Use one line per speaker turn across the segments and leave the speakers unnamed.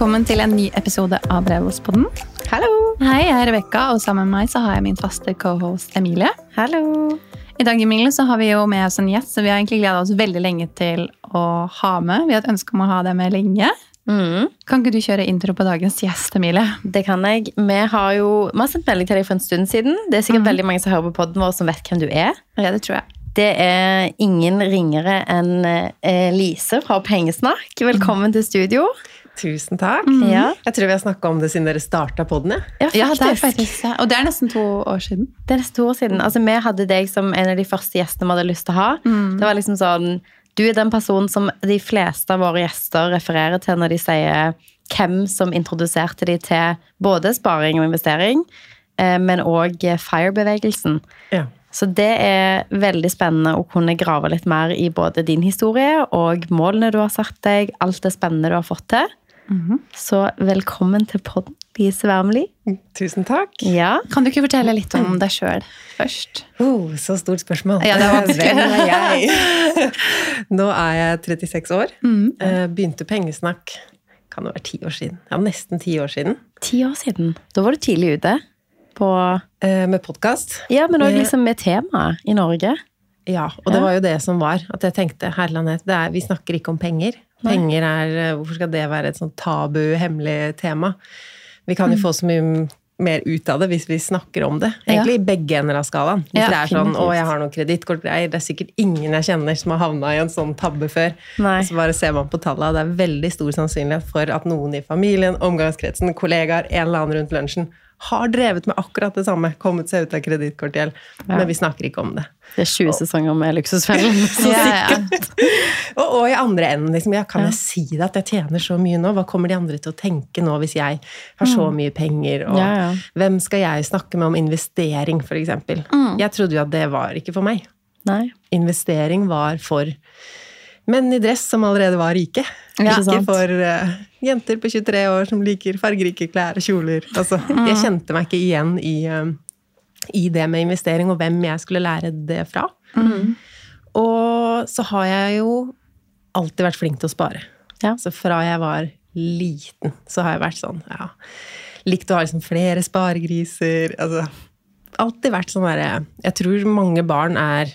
Velkommen til en ny episode av Brevospodden.
Hallo!
Hei, jeg er Rebekka, og sammen med meg så har jeg min faste cohost Emilie.
Hallo!
I dag Emilie, så har vi jo med oss en gjest som vi har egentlig gleda oss veldig lenge til å ha med. Vi har et ønske om å ha deg med lenge.
Mm,
Kan ikke du kjøre intro på dagens gjest, Emilie?
det kan jeg. Vi har jo vi har sendt melding til deg for en stund siden. Det er sikkert veldig mange som hører på podden vår som vet hvem du er.
Ja, det tror jeg.
Det er ingen ringere enn eh, Lise fra Pengesnakk. Velkommen til studio.
Tusen takk.
Ja,
Jeg tror vi har snakka om det siden dere starta podden. Ja.
ja,
Ja, det er
faktisk.
Og det er nesten to år siden.
Det er nesten to år siden. Altså, vi hadde deg som en av de første gjestene vi hadde lyst til å ha. Det var liksom sånn Du er den personen som de fleste av våre gjester refererer til når de sier hvem som introduserte de til både sparing og investering, eh, men òg FIRE-bevegelsen.
Ja.
Så det er veldig spennende å kunne grave litt mer i både din historie og målene du har satt deg, alt det spennende du har fått til. Så velkommen til podden, Lise Wermli.
Tusen takk.
Ja.
Kan du ikke fortelle litt om deg sjøl først?
Oh, så stort spørsmål.
Ja.
Hvem er jeg? Nå er jeg 36 år.
Mm.
Eh, Begynte pengesnakk kan det være ti år siden. Ja, nesten ti år siden.
Ti år siden. Da var du tidlig ute. På
Eh, Med podkast.
Ja, men òg liksom med tema i Norge.
Ja, og det var jo det som var. At jeg tenkte er, vi snakker ikke om penger. Penger er eh, Hvorfor skal det være et sånn tabu, hemmelig tema? Vi kan jo
Mm.
få så mye mer ut av det hvis vi snakker om det. Egentlig i begge ender av skalaen. Hvis
Ja,
det er sånn 'Å, jeg har noen kredittkortgreier', det er sikkert ingen jeg kjenner som har havna i en sånn tabbe før.
Nei.
Så bare ser man på tallene, det er veldig stor sannsynlighet for at noen i familien, omgangskretsen, kollegaer, en eller annen rundt lunsjen har drevet med akkurat det samme, kommet seg ut av kredittkortgjeld, men vi snakker ikke om det.
Det er 20 sesonger med Luksusfellen.
Ja, ja.
Og, og i andre enden, liksom, ja, kan jeg si det at jeg tjener så mye nå? Hva kommer de andre til å tenke nå hvis jeg har så mye penger? Og
Mm. Ja, ja.
hvem skal jeg snakke med om investering, f.eks.?
Mm.
Jeg trodde jo at det var ikke for meg.
Nei.
Investering var for menn i dress som allerede var rike.
Ja,
ikke for eh, jenter på 23 år som liker fargerike klær og kjoler. Altså,
Mm.
Jeg kjente meg ikke igjen i, eh, i det med investering, og hvem jeg skulle lære det fra.
Mm.
Og så har jeg jo alltid vært flink til å spare.
Ja.
Så fra jeg var liten, så har jeg vært sånn, ja Likt å ha liksom flere sparegriser. Altså, alltid vært sånn derre Jeg tror mange barn er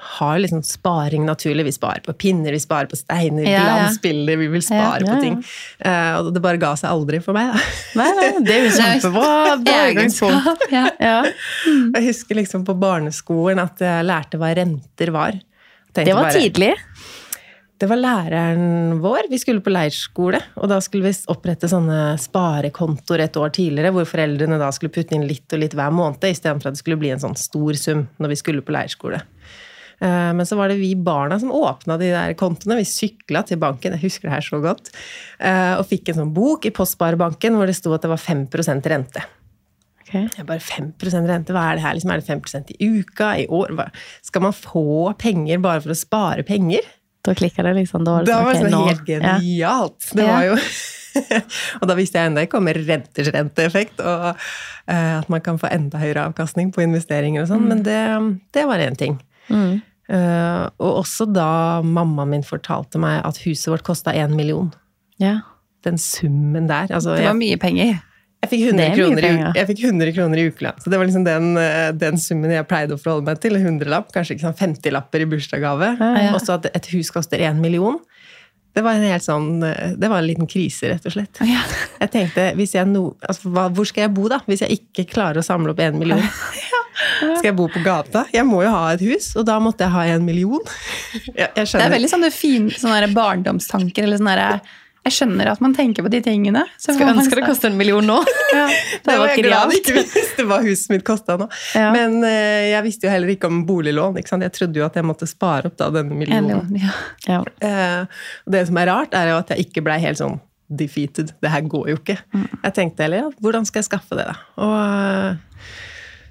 har liksom sparing naturlig. Vi sparer på pinner, vi sparer på steiner,
Ja, ja.
glansbilder. Vi vil spare
Ja,
på ting. Eh, og det bare ga seg aldri for meg. Da.
Nei, nei, det er jo kjempebra.
Ja.
Jeg husker liksom på barneskolen at jeg lærte hva renter var. Tenkte
Det var
bare-
tidlig.
Det var læreren vår. Vi skulle på leirskole, og da skulle vi opprette sånne sparekontoer et år tidligere, hvor foreldrene da skulle putte inn litt og litt hver måned, istedenfor at det skulle bli en sånn stor sum når vi skulle på leirskole. Eh, Men så var det vi barna som åpna de der kontoene. Vi sykla til banken, jeg husker det her så godt, eh, og fikk en sånn bok i Postsparebanken hvor det sto at det var 5% rente.
Okay.
Jeg bare 5% rente, hva er det her? Liksom, er det 5% i uka? I år? Skal man få penger bare for å spare penger?
Da klikka det liksom. Da var det
Det
sånn,
helt
Ja.
genialt. Det var jo Og da visste jeg enda ikke om renters renteeffekt, og uh, at man kan få enda høyere avkastning på investeringer og sånn, men det, det var én ting.
Mm.
Eh, og også da mammaen min fortalte meg at huset vårt kosta én million.
Ja.
Den summen der. Altså,
Det var
jeg,
mye penger.
jeg, fikk 100
Det er mye
kroner i,
penger.
jeg fikk 100 kroner i ukelønn. Så det var liksom den, eh, den summen jeg pleide å forholde meg til. En hundrelapp, kanskje ikke sånn 50-lapper i bursdagsgave.
Ja,
ja.
Også at et hus koster én million. Det var en helt sånn, eh, det var en liten krise, rett og slett.
Ja.
Jeg tenkte, hvis jeg no, altså, Hvor skal jeg bo, da? Hvis jeg ikke klarer å samle opp én million? Skal jeg bo på gata? Jeg må jo ha et hus, og da måtte jeg ha en million. Jeg, jeg
Det er veldig sånne fine sånne barndomstanker. eller sånne der, Jeg skjønner at man tenker på de tingene. Så
Skulle ønske det koste en million nå.
ja.
Det var jeg glad jeg ikke visste hva huset mitt kosta nå.
Ja.
Men uh, jeg visste jo heller ikke om boliglån. Ikke sant? Jeg trodde jo at jeg måtte spare opp da denne millionen.
million, ja.
Ja.
Eh, og det som er rart, er jo at jeg ikke blei helt sånn defeated. Det her går jo ikke. Jeg tenkte heller ja, hvordan skal jeg skaffe det, da? Og uh,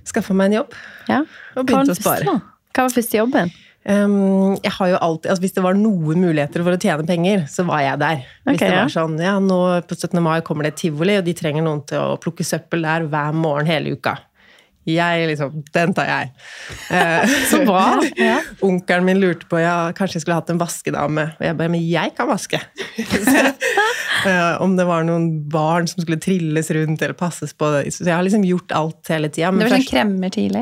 skaffa meg en jobb.
ja.
Og begynte å spare.
da? Hva var første jobben?
Um, jeg har jo alltid, altså Hvis det var noen muligheter for å tjene penger, så var jeg der. Hvis det
ja.
var sånn, ja, nå På 17. mai kommer det et tivoli, og de trenger noen til å plukke søppel der hver morgen hele uka. Jeg liksom Den tar jeg. Eh,
Så bra. Ja.
Onkelen min lurte på ja, kanskje jeg skulle hatt en vaskedame. Og jeg bare Men jeg kan vaske! Eh, om det var noen barn som skulle trilles rundt eller passes på. Så jeg har liksom gjort alt hele tida.
Det var sånn kremmer tidlig.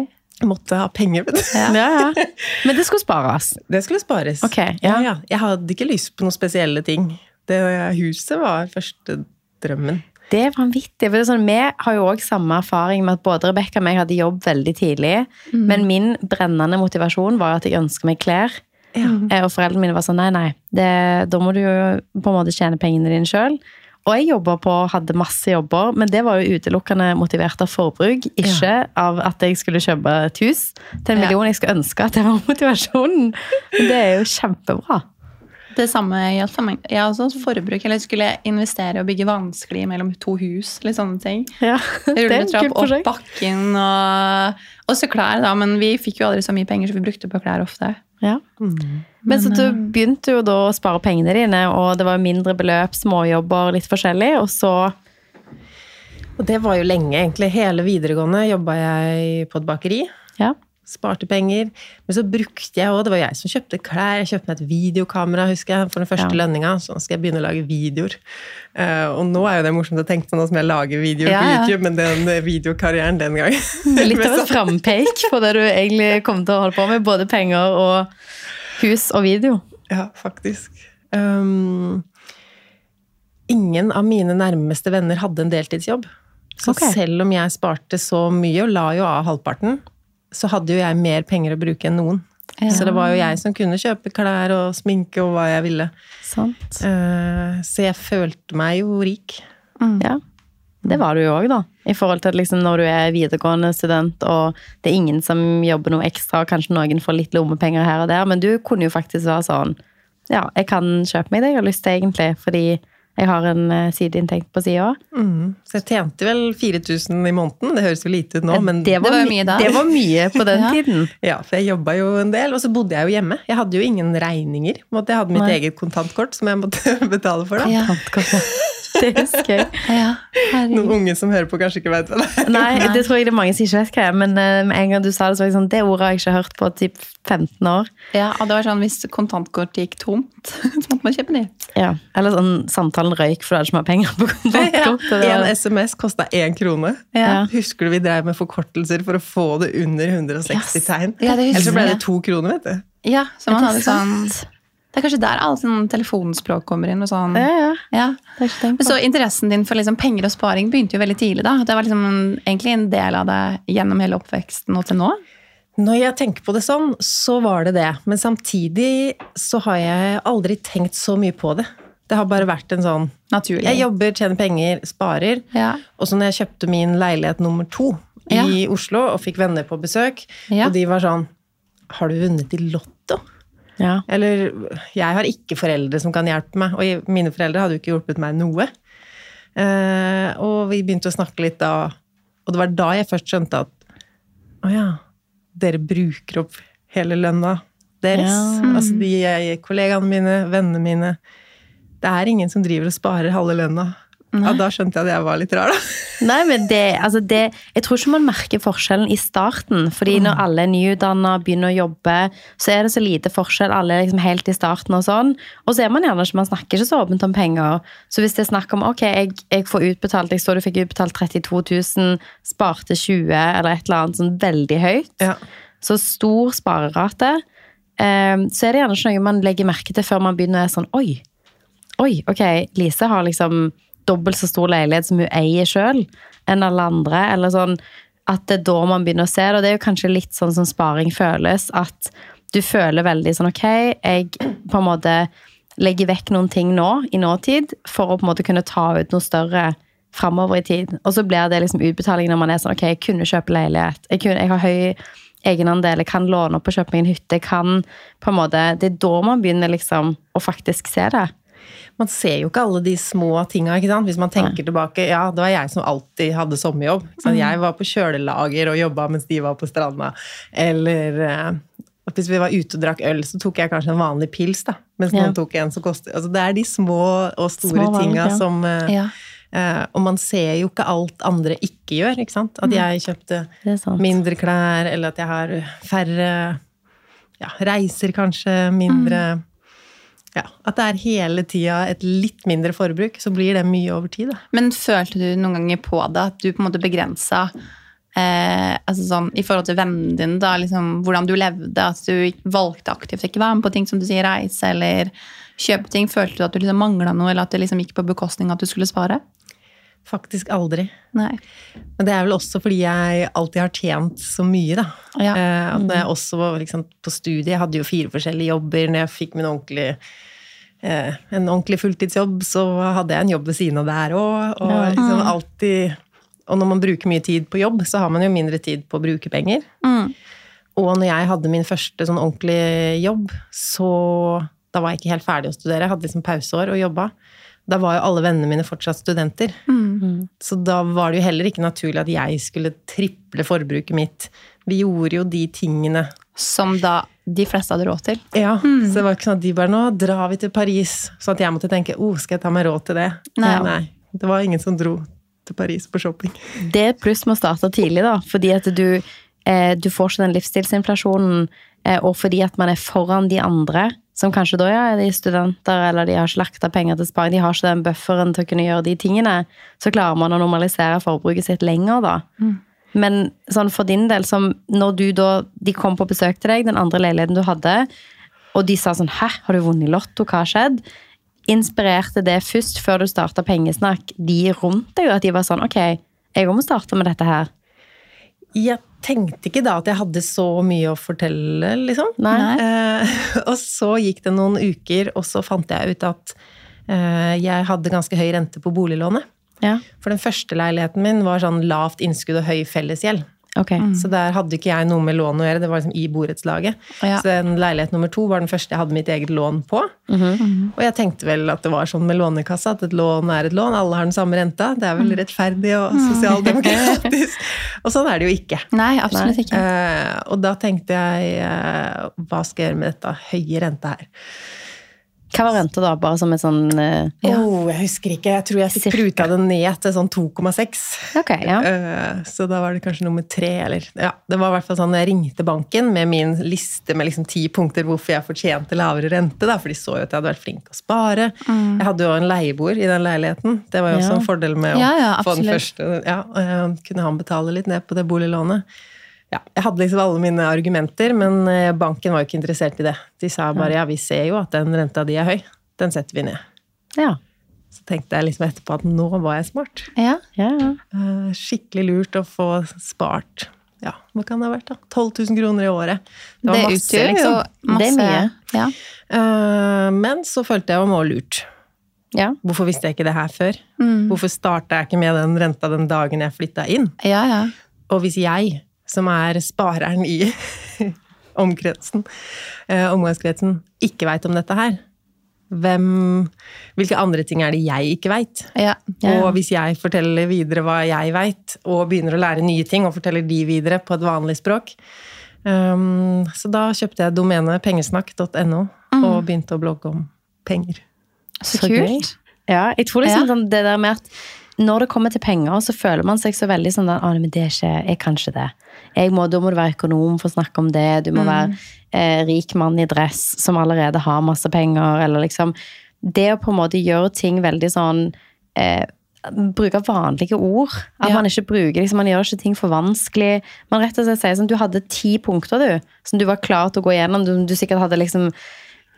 måtte ha penger. vet du.
Ja, ja. Men det skulle spares.
Det skulle spares.
Okay, ja.
ja, ja. Jeg hadde ikke lyst på noen spesielle ting. Det Huset var første drømmen.
Det er vanvittig. For er sånn, vi har jo òg samme erfaring med at både Rebekka og meg hadde jobb veldig tidlig. Men min brennende motivasjon var at jeg ønsker meg klær. Ja. Og foreldrene mine var sånn nei, nei, det, da må du jo på en måte tjene pengene dine sjøl. Og jeg jobba på, hadde masse jobber, men det var jo utelukkende motivert av forbruk. Ikke av at jeg skulle kjøpe et hus til en
Ja.
million. Jeg skulle ønske at det var motivasjonen. Men det er jo kjempebra.
Det samme gjaldt for meg. Jeg også forbruk. Eller skulle investere og bygge vanskelig mellom to hus. Litt sånne ting.
Ja,
Rulletrapp opp
prosjekt.
bakken og også klær, da. Men vi fikk jo aldri så mye penger, så vi brukte på klær ofte.
Ja. Men så du begynte jo da å spare pengene dine, og det var mindre beløp, småjobber, litt forskjellig, og så
Og det var jo lenge, egentlig. Hele videregående jobba jeg på et bakeri.
Ja.
Sparte penger. Men så brukte jeg òg Det var jeg som kjøpte klær. Jeg kjøpte meg et videokamera husker jeg, for den første
Ja.
lønninga. Så nå skal jeg begynne å lage videoer. Uh, og nå er jo det morsomt å tenke på nå som jeg lager videoer
Ja,
på. YouTube, men den eh, videokarrieren den gangen
Litt av et frampeik på det du egentlig kom til å holde på med, både penger og hus og video.
Ja, faktisk. Um, ingen av mine nærmeste venner hadde en deltidsjobb. Så
okay.
selv om jeg sparte så mye, og la jo av halvparten, så hadde jo jeg mer penger å bruke enn noen. Så det var jo jeg som kunne kjøpe klær og sminke og hva jeg ville.
Sant.
Eh, så jeg følte meg jo rik.
Ja. Det var du jo òg, da. I forhold til at liksom når du er videregående student, og det er ingen som jobber noe ekstra, og kanskje noen får litt lommepenger her og der, men du kunne jo faktisk være sånn Ja, jeg kan kjøpe meg det jeg har lyst til, egentlig, fordi jeg har en eh, sideinntekt på sida.
Mm. Så jeg tjente vel 4000 i måneden. Det høres jo lite ut nå, men
det, var
Det var mye da.
det var mye på den
Ja.
tiden.
Ja, for jeg jobba jo en del, og så bodde jeg jo hjemme. Jeg hadde jo ingen regninger. Jeg hadde mitt
Nei.
eget kontantkort som jeg måtte betale for. da.
Ja.
Det husker jeg.
Ja.
Noen unge som hører på, kanskje ikke vet hva det er.
Nei, det tror jeg det er mange som ikke vet hva er, men eh, med en gang du sa det, så var jeg sånn Det ordet har jeg ikke hørt på typ 15 år.
Ja, og det var sånn hvis kontantkortet gikk tomt, så måtte man kjøpe nytt.
Ja. Eller sånn samtalen røyk for du hadde ikke mer penger på kontantkort. Ja.
En SMS kosta én krone.
Ja.
Husker du vi drev med forkortelser for å få det under 160 tegn?
Ja, det husker
Eller så ble det to kroner, vet du.
Ja, så man hadde sånn? Det er kanskje der alt sånn telefonspråk kommer inn. og sånn.
Ja, ja.
Ja. Så interessen din for liksom penger og sparing begynte jo veldig tidlig. da. Det var liksom egentlig en del av det gjennom hele oppveksten og til nå.
Når jeg tenker på det sånn, så var det det. Men samtidig så har jeg aldri tenkt så mye på det. Det har bare vært en sånn
Naturlig.
Jeg jobber, tjener penger, sparer.
Ja.
Og så når jeg kjøpte min leilighet nummer to i Oslo og fikk venner på besøk, og de var sånn Har du vunnet i Lotto?
Ja.
Eller jeg har ikke foreldre som kan hjelpe meg, og mine foreldre hadde jo ikke hjulpet meg noe. Eh, og vi begynte å snakke litt da, og det var da jeg først skjønte at å ja, dere bruker opp hele lønna deres.
Ja.
Altså de kollegaene mine, vennene mine. Det er ingen som driver og sparer halve lønna. Ja, da skjønte jeg at jeg var litt rar, da.
Nei, men det, altså det Jeg tror ikke man merker forskjellen i starten. Fordi når alle er nyutdanna, begynner å jobbe, så er det så lite forskjell. Alle er liksom helt i starten og sånn. Og så er man gjerne ikke Man snakker ikke så åpent om penger. Så hvis det er snakk om ok, jeg, jeg får utbetalt Jeg så du fikk utbetalt 32 000, sparte 20 eller et eller annet sånn veldig høyt.
Ja.
Så stor sparerate. um, Så er det gjerne ikke noe man legger merke til før man begynner å være sånn Oi, oi, ok, Lise har liksom dobbelt så stor leilighet som hun eier sjøl, enn alle andre. Eller sånn at det er da man begynner å se det. Og det er jo kanskje litt sånn som sparing føles. At du føler veldig sånn ok, jeg på en måte legger vekk noen ting nå, i nåtid, for å på en måte kunne ta ut noe større framover i tid. Og så blir det liksom utbetaling når man er sånn ok, jeg kunne kjøpe leilighet. Jeg, kunne, jeg har høy egenandel, jeg kan låne opp og kjøpe meg en hytte. Jeg kan på en måte, Det er da man begynner liksom å faktisk se det.
Man ser jo ikke alle de små tinga. ikke sant? Hvis man tenker tilbake Ja, det var jeg som alltid hadde sommerjobb. Mm. Jeg var på kjølelager og jobba mens de var på stranda. Eller eh, at hvis vi var ute og drakk øl, så tok jeg kanskje en vanlig pils. da, Mens
Ja.
noen tok en som koster altså Det er de små og store
Små
tinga
ja.
som, eh,
Ja.
Uh, og man ser jo ikke alt andre ikke gjør, ikke sant. At jeg kjøpte mindre klær, eller at jeg har færre ja, reiser kanskje, mindre Ja, at det er hele tida et litt mindre forbruk, så blir det mye over tid, da.
Men følte du noen ganger på det at du på en måte begrensa eh, altså sånn, I forhold til vennene dine, da, liksom, hvordan du levde, at du valgte aktivt ikke være med på ting som du sier, reise eller kjøpe ting. Følte du at du liksom mangla noe, eller at det liksom gikk på bekostning av at du skulle spare?
Faktisk aldri.
Nei.
Men det er vel også fordi jeg alltid har tjent så mye, da.
Ja.
Eh, at når jeg også var liksom, på studiet, jeg hadde jo fire forskjellige jobber. Når jeg fikk min ordentlig, eh, en ordentlig fulltidsjobb, så hadde jeg en jobb ved siden av der òg. Og
Ja.
liksom alltid Og når man bruker mye tid på jobb, så har man jo mindre tid på å bruke penger.
Mm.
Og når jeg hadde min første sånn ordentlige jobb, så Da var jeg ikke helt ferdig å studere. Jeg hadde liksom pauseår og jobba. Da var jo alle vennene mine fortsatt studenter. Så da var det jo heller ikke naturlig at jeg skulle triple forbruket mitt. Vi gjorde jo de tingene
Som da de fleste hadde råd til.
Ja, så det var ikke sånn at de bare Nå drar vi til Paris. Sånn at jeg måtte tenke oh, skal jeg ta meg råd til det?
Nei.
Det var ingen som dro til Paris på shopping.
Det pluss med å starte tidlig, da. Fordi at du, eh, du får ikke den livsstilsinflasjonen, eh, og fordi at man er foran de andre, som kanskje da ja, er de studenter, eller de har ikke lagt av penger til sparing, de har ikke den bufferen til å kunne gjøre de tingene, så klarer man å normalisere forbruket sitt lenger, da. Men sånn for din del, som når du da De kom på besøk til deg, den andre leiligheten du hadde, og de sa sånn 'Hæ, har du vunnet i Lotto? Hva har skjedd?' Inspirerte det først, før du starta Pengesnakk, de rundt deg, at de var sånn 'Ok, jeg òg må starte med dette her'?
Jeg tenkte ikke da at jeg hadde så mye å fortelle, liksom.
Nei.
Eh, og så gikk det noen uker, og så fant jeg ut at eh, jeg hadde ganske høy rente på boliglånet.
Ja,
For den første leiligheten min var sånn lavt innskudd og høy fellesgjeld.
Ok.
Så der hadde ikke jeg noe med lån å gjøre, det var liksom i borettslaget.
Ja.
Så den leilighet nummer to var den første jeg hadde mitt eget lån på.
Mhm.
Og jeg tenkte vel at det var sånn med Lånekassa, at et lån er et lån, alle har den samme renta. Det er vel rettferdig og sosialdemokratisk. og sånn er det jo ikke.
Nei, absolutt ikke.
Uh, og da tenkte jeg, uh, hva skal jeg gjøre med dette høye renta her?
Hva var renta da? Bare som et sånn eh,
Oh, jeg husker ikke, jeg tror jeg fikk pruta det ned til sånn 2,6.
Ok, ja.
uh, Så da var det kanskje nummer tre, eller Ja, det var i hvert fall sånn jeg ringte banken med min liste med liksom ti punkter hvorfor jeg fortjente lavere rente, da, for de så jo at jeg hadde vært flink til å spare. Jeg hadde jo en leieboer i den leiligheten. Det var jo også
Ja.
en fordel med å
Ja, ja,
få den første. Ja, eh, kunne han betale litt ned på det boliglånet. Ja, jeg hadde liksom alle mine argumenter, men eh, banken var jo ikke interessert i det. De sa bare ja, vi ser jo at den renta di er høy. Den setter vi ned.
Ja.
Så tenkte jeg liksom etterpå at nå var jeg smart.
Ja.
ja, ja.
Eh, Skikkelig lurt å få spart ja, hva kan det ha vært da? 12 000 kroner i året. Det
Det
var masse,
utgjør
liksom.
masse
Det er mye.
Ja.
Eh, Men så følte jeg å lurt.
ja.
Hvorfor visste jeg ikke det her før?
Mm.
Hvorfor starta jeg ikke med den renta den dagen jeg flytta inn?
ja, ja.
Og hvis jeg, som er spareren i omkretsen, eh, omgangskretsen, ikke veit om dette her, hvem, hvilke andre ting er det jeg ikke veit?
ja.
Ja.
Og hvis jeg forteller videre hva jeg veit, og begynner å lære nye ting og forteller de videre på et vanlig språk um, Så da kjøpte jeg domenet pengesnakk.no og begynte å blogge om penger.
Så,
Så
kult.
gøy. Ja, jeg tror liksom
Ja.
sånn det der med at når det kommer til penger, så føler man seg så veldig sånn at, ah, men det er ikke, jeg kan ikke det. Jeg må, da må du være økonom for å snakke om det. Du må være eh, rik mann i dress som allerede har masse penger. Eller liksom Det å på en måte gjøre ting veldig sånn eh, Bruke vanlige ord. At
Ja.
man ikke bruker liksom, Man gjør ikke ting for vanskelig. Man rett og slett sier sånn Du hadde ti punkter, du, som du var klar til å gå gjennom. Du, du sikkert hadde liksom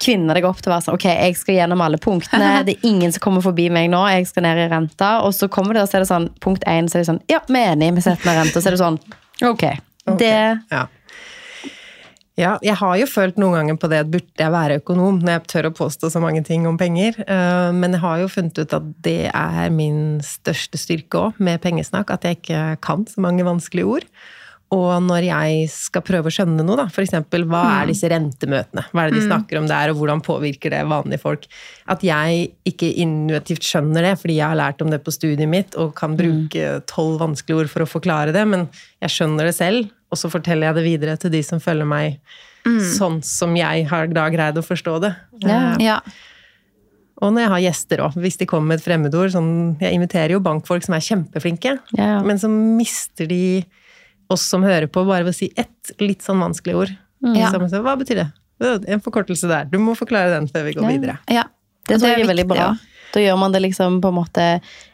kvinner deg opp til å være sånn Ok, jeg skal gjennom alle punktene. Det er ingen som kommer forbi meg nå. Jeg skal ned i renta. Og så kommer det, og så er det sånn Punkt én, så er det sånn Ja, vi er enige, vi setter ned renta. Så er det sånn Ok.
okay
Det
Ja. Ja, jeg har jo følt noen ganger på det at burde jeg være økonom, når jeg tør å påstå så mange ting om penger. Eh, Men jeg har jo funnet ut at det er min største styrke òg, med pengesnakk. At jeg ikke kan så mange vanskelige ord. Og når jeg skal prøve å skjønne noe, da, f.eks. hva er disse rentemøtene? Hva er det de snakker om der, og hvordan påvirker det vanlige folk? At jeg ikke intuitivt skjønner det, fordi jeg har lært om det på studiet mitt og kan bruke tolv vanskelige ord for å forklare det, men jeg skjønner det selv, og så forteller jeg det videre til de som følger meg sånn som jeg har da greid å forstå det.
Ja.
Eh,
Ja.
Og når jeg har gjester òg, hvis de kommer med et fremmedord. Sånn, jeg inviterer jo bankfolk som er kjempeflinke,
Ja, ja.
men så mister de oss som hører på, bare ved å si ett litt sånn vanskelig ord.
Ja.
Så, så, hva betyr det? «Å, En forkortelse der. Du må forklare den før vi går
Ja.
videre.
Ja.
Det tror jeg er veldig bra. Da gjør man det liksom på en måte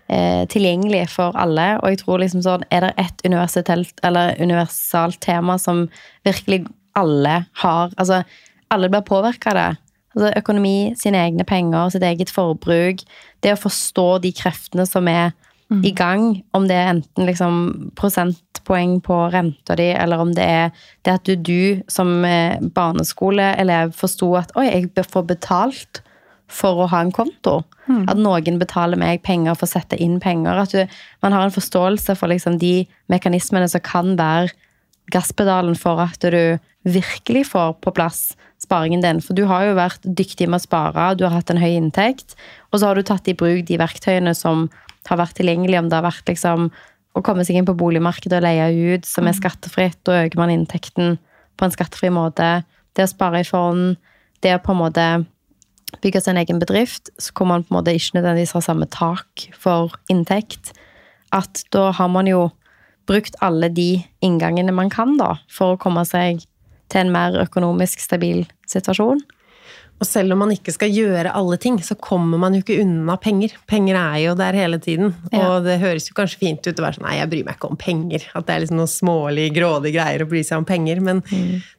eh, tilgjengelig for alle. Og jeg tror liksom sånn, er det ett universalt tema som virkelig alle har Altså, alle blir påvirka av det. Altså, økonomi, sine egne penger, sitt eget forbruk. Det å forstå de kreftene som er i gang, om det er enten liksom prosentpoeng på renta di, eller om det er det at du, du som eh, barneskoleelev forsto at oi, jeg får betalt for å ha en konto. At noen betaler meg penger for å sette inn penger. At du, man har en forståelse for liksom de mekanismene som kan være gasspedalen for at du virkelig får på plass sparingen din. For du har jo vært dyktig med å spare, du har hatt en høy inntekt, og så har du tatt i bruk de verktøyene som har vært tilgjengelig, om det har vært liksom å komme seg inn på boligmarkedet og leie ut, som er skattefritt, da øker man inntekten på en skattefri måte. Det å spare i fond, det å på en måte bygge sin egen bedrift, så hvor man på en måte ikke nødvendigvis har samme tak for inntekt, at da har man jo brukt alle de inngangene man kan da, for å komme seg til en mer økonomisk stabil situasjon.
Og selv om man ikke skal gjøre alle ting, så kommer man jo ikke unna penger. Penger er jo der hele tiden.
Ja.
Og det høres jo kanskje fint ut å være sånn nei, jeg bryr meg ikke om penger. At det er liksom noen smålig, grådig greier å bry seg om penger. Men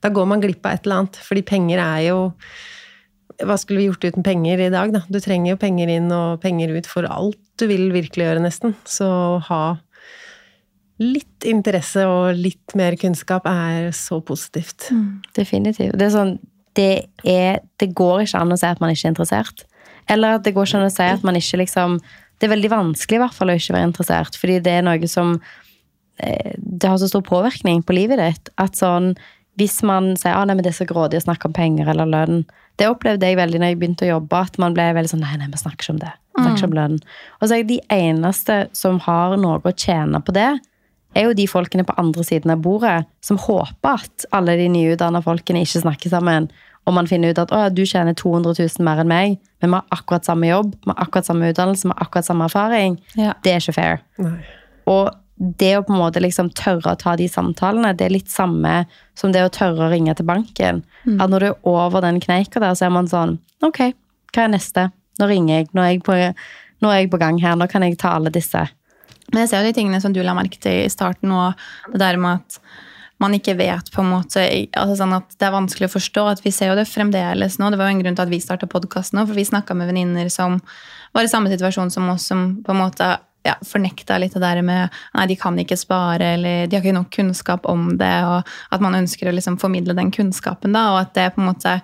da går man glipp av et eller annet. Fordi penger er jo Hva skulle vi gjort uten penger i dag, da? Du trenger jo penger inn og penger ut for alt du vil virkelig gjøre, nesten. Så å ha litt interesse og litt mer kunnskap er så positivt.
Definitivt. Det er sånn, det, er, det går ikke an å si at man ikke er interessert. Eller at det går ikke an å si at man ikke liksom Det er veldig vanskelig i hvert fall å ikke være interessert, fordi det er noe som eh, Det har så stor påvirkning på livet ditt at sånn hvis man sier ah, nei, men det er så grådig å snakke om penger eller lønn Det opplevde jeg veldig når jeg begynte å jobbe, at man ble veldig sånn Nei, nei, vi snakker ikke om det. Snakker ikke om lønn. Og så er jeg de eneste som har noe å tjene på det, er jo de folkene på andre siden av bordet som håper at alle de nyutdanna folkene ikke snakker sammen. Og man finner ut at å, ja, du tjener 200 000 mer enn meg, men vi har akkurat samme jobb, vi har akkurat samme utdannelse, vi har akkurat samme erfaring.
Ja.
Det er ikke fair.
Nei.
Og det å på en måte liksom tørre å ta de samtalene, det er litt samme som det å tørre å ringe til banken. At når du er over den kneika der, så er man sånn Ok, hva er neste? Nå ringer jeg. Nå er jeg på, nå er jeg på gang her. Nå kan jeg ta alle disse.
Men jeg ser jo de tingene som du la merke til i starten, og det der med at man ikke vet på en måte altså sånn at Det er vanskelig å forstå. at Vi ser jo det fremdeles nå. Det var jo en grunn til at vi starta podkasten nå, for vi snakka med venninner som var i samme situasjon som oss, som på en måte ja, fornekta litt det der med nei, de kan ikke spare, eller de har ikke nok kunnskap om det, og at man ønsker å liksom formidle den kunnskapen, da, og at det på en måte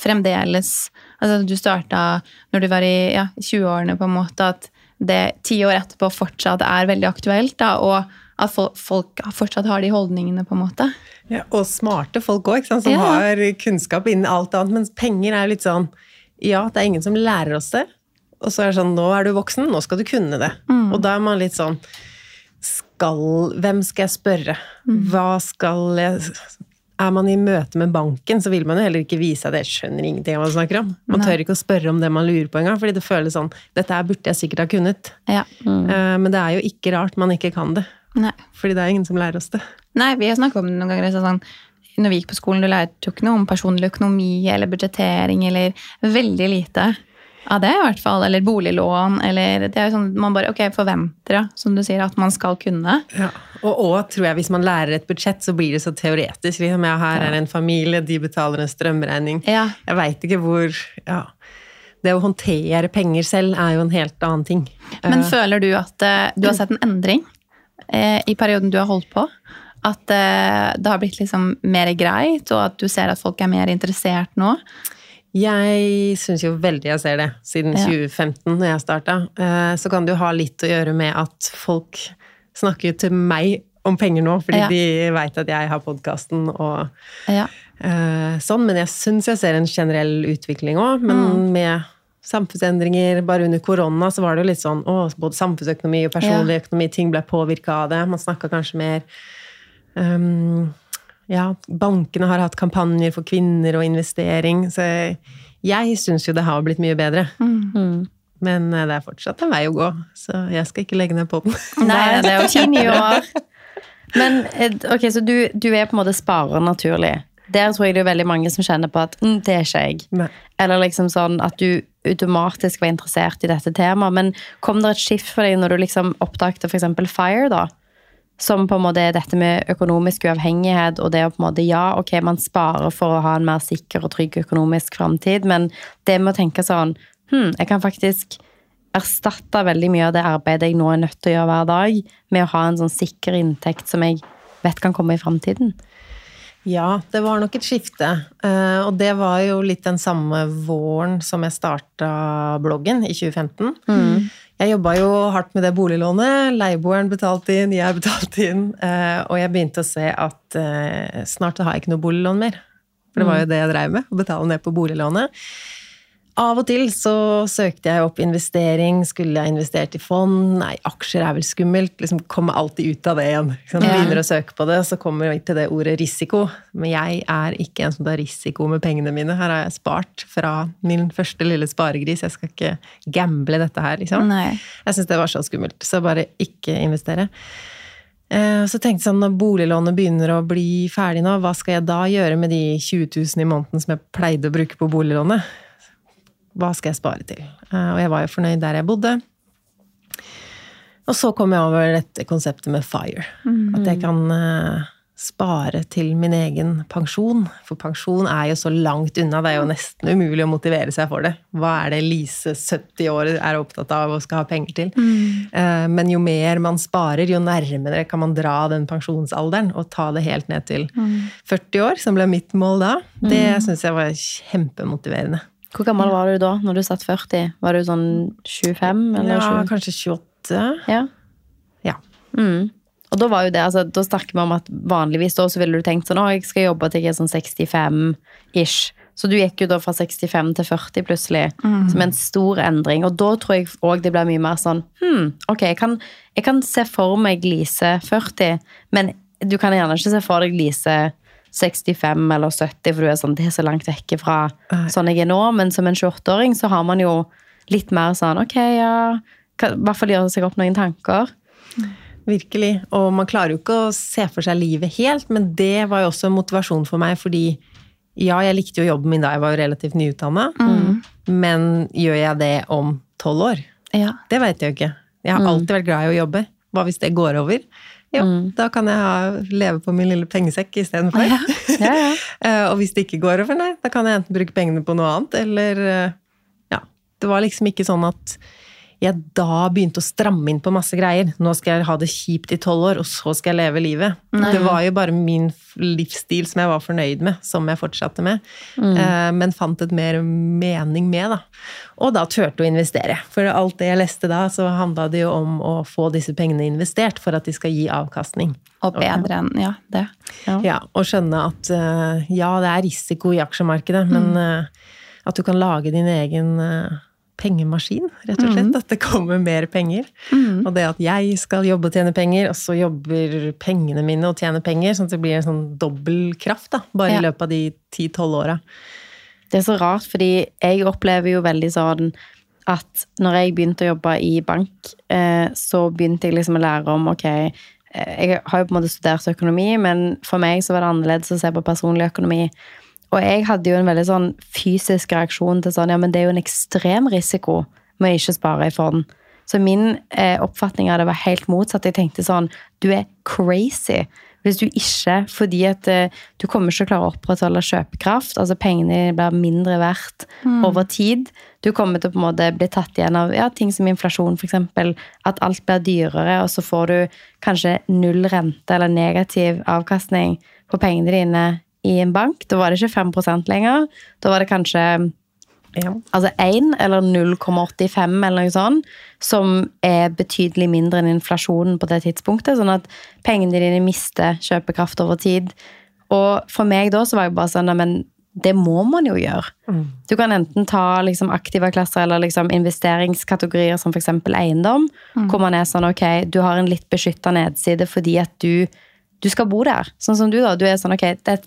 fremdeles altså Du starta når du var i ja, 20-årene, på en måte, at det ti år etterpå fortsatt er veldig aktuelt, da, og at folk, fortsatt har de holdningene, på en måte.
Ja, og smarte folk òg, som
Ja.
har kunnskap innen alt annet. Mens penger er litt sånn Ja, det er ingen som lærer oss det. Og så er det sånn Nå er du voksen, nå skal du kunne det. Og da er man litt sånn skal, Hvem skal jeg spørre? Hva skal jeg Er man i møte med banken, så vil man jo heller ikke vise at jeg skjønner ingenting av hva man snakker om. Man tør ikke å spørre om det man lurer på engang, fordi det føles sånn Dette burde jeg sikkert ha kunnet.
Ja.
Mm. Men det er jo ikke rart man ikke kan det.
Nei.
Fordi det er ingen som lærer oss det.
Nei, vi har snakket om det noen ganger. Sånn, når vi gikk på skolen, du lærte jo ikke noe om personlig økonomi eller budsjettering, eller veldig lite av det, er i hvert fall. Eller boliglån, eller Det er jo sånn man bare ok, forventer, som du sier, at man skal kunne.
Ja. Og, og tror jeg hvis man lærer et budsjett, så blir det så teoretisk. Liksom, ja, her er en familie, de betaler en strømregning.
Ja.
Jeg veit ikke hvor ja. Det å håndtere penger selv er jo en helt annen ting.
Men
uh,
føler du at uh, du har sett en endring uh, i perioden du har holdt på? At det har blitt liksom mer greit, og at du ser at folk er mer interessert nå?
Jeg syns jo veldig jeg ser det, siden
Ja.
2015, når jeg starta. Eh, Så kan det jo ha litt å gjøre med at folk snakker til meg om penger nå, fordi
Ja.
de veit at jeg har podkasten og
Ja.
eh, sånn. Men jeg syns jeg ser en generell utvikling òg. Men
Mm.
med samfunnsendringer Bare under korona så var det jo litt sånn å, både samfunnsøkonomi og personlig økonomi, ting ble påvirka av det. Man snakka kanskje mer um, Ja, bankene har hatt kampanjer for kvinner og investering. Så jeg, syns jo det har blitt mye bedre.
Mm.
Men eh, det er fortsatt en vei å gå, så jeg skal ikke legge ned på den.
Nei, det er jo ti nye år. Men ok, så du, du er på en måte sparer naturlig. Der tror jeg det er veldig mange som kjenner på at mm, det er ikke jeg.
Nei.
Eller liksom sånn at du automatisk var interessert i dette temaet. Men kom det et skift for deg når du liksom oppdaget f.eks. FIRE, da? Som på en måte er dette med økonomisk uavhengighet, og det å på en måte Ja, ok, man sparer for å ha en mer sikker og trygg økonomisk framtid, men det med å tenke sånn Hm, jeg kan faktisk erstatte veldig mye av det arbeidet jeg nå er nødt til å gjøre hver dag, med å ha en sånn sikker inntekt som jeg vet kan komme i framtiden.
Ja, det var nok et skifte. Eh, Og det var jo litt den samme våren som jeg starta bloggen, i 2015. Jeg jobba jo hardt med det boliglånet. Leieboeren betalte inn, jeg betalte inn. eh, Og jeg begynte å se at eh, snart har jeg ikke noe boliglån mer. For det var jo det jeg dreiv med, å betale ned på boliglånet. Av og til så søkte jeg opp investering. Skulle jeg investert i fond? Nei, aksjer er vel skummelt. Liksom Kommer alltid ut av det igjen. Sant?
Ja.
Begynner å søke på det, så kommer vi til det ordet risiko. Men jeg er ikke en som tar risiko med pengene mine. Her har jeg spart fra min første lille sparegris. Jeg skal ikke gamble dette her, liksom.
Nei.
Jeg syns det var så skummelt, så bare ikke investere. Eh, Så tenkte jeg sånn, når boliglånet begynner å bli ferdig nå, hva skal jeg da gjøre med de 20 000 i måneden som jeg pleide å bruke på boliglånet? Hva skal jeg spare til? Eh, Og jeg var jo fornøyd der jeg bodde. Og så kom jeg over dette konseptet med FIRE. At jeg kan eh, spare til min egen pensjon. For pensjon er jo så langt unna. Det er jo nesten umulig å motivere seg for det. Hva er det Lise, 70 år, er opptatt av og skal ha penger til? Mm. Men jo mer man sparer, jo nærmere kan man dra den pensjonsalderen og ta det helt ned til 40 år, som ble mitt mål da. Det syns jeg var kjempemotiverende.
Hvor gammel var du da, når du satt 40? Var du sånn 25? Eller
Ja,
20?
kanskje 28.
Ja.
Ja.
Mm. Og da var jo det, altså, da snakker vi om at vanligvis da så ville du tenkt sånn, å, jeg skal jobbe til jeg er sånn 65-ish. Så du gikk jo da fra 65 til 40 plutselig, som en stor endring. Og da tror jeg òg det blir mye mer sånn, hm, ok, jeg kan, jeg kan se for meg Lise 40, men du kan gjerne ikke se for deg Lise 65 eller 70, for du er sånn, det er så langt vekke fra sånn jeg er nå. Men som en 28-åring så har man jo litt mer sånn, ok, ja, i hvert fall gjøre seg opp noen tanker.
Virkelig. Og man klarer jo ikke å se for seg livet helt, men det var jo også en motivasjon for meg, fordi ja, jeg likte jo jobben min da jeg var jo relativt nyutdanna, men gjør jeg det om tolv år?
Ja.
Det veit jeg jo ikke. Jeg har alltid vært glad i å jobbe. Hva hvis det går over? Jo, da kan jeg ha, leve på min lille pengesekk istedenfor.
Ja.
Ja, ja.
Eh, og hvis det ikke går over, nei, da kan jeg enten bruke pengene på noe annet, eller eh, Ja. Det var liksom ikke sånn at jeg da begynte å stramme inn på masse greier. Nå skal jeg ha det kjipt i tolv år, og så skal jeg leve livet. Det var jo bare min livsstil som jeg var fornøyd med, som jeg fortsatte med. Mm. Men fant et mer mening med, da. Og da turte å investere. For alt det jeg leste da, så handla det jo om å få disse pengene investert for at de skal gi avkastning.
Og bedre enn Ja, det.
Ja, og skjønne at eh, ja, det er risiko i aksjemarkedet, men mm. at du kan lage din egen eh, pengemaskin, rett og slett. At det kommer mer penger. Og det at jeg skal jobbe og tjene penger, og så jobber pengene mine og tjener penger, sånn at det blir en sånn dobbel kraft da, bare
Ja.
i løpet av de ti-tolv åra.
Det er så rart, fordi jeg opplever jo veldig sånn at når jeg begynte å jobbe i bank, eh, så begynte jeg liksom å lære om ok, eh, jeg har jo på en måte studert økonomi, men for meg så var det annerledes å se på personlig økonomi. Og jeg hadde jo en veldig sånn fysisk reaksjon til sånn, ja, men det er jo en ekstrem risiko med å ikke spare i fond. Så min eh, oppfatning av det var helt motsatt. Jeg tenkte sånn, du er crazy hvis du ikke, fordi at eh, du kommer ikke til å klare å opprettholde kjøpekraft, altså pengene dine blir mindre verdt over tid. Du kommer til å på en måte bli tatt igjen av ja, ting som inflasjon, eksempel, at alt blir dyrere, og så får du kanskje null rente eller negativ avkastning på pengene dine i en bank. Da var det ikke 5 lenger. Da var det kanskje
Ja.
altså 1 eller 0,85 eller noe sånt, som er betydelig mindre enn inflasjonen på det tidspunktet, sånn at pengene dine mister kjøpekraft over tid. Og for meg da så var jeg bare sånn, men det må man jo gjøre. Du kan enten ta liksom, aktive klasser eller liksom, investeringskategorier som f.eks. eiendom, hvor man er sånn ok, du har en litt beskytta nedside fordi at du, du skal bo der. Sånn som du, da. Du er sånn ok,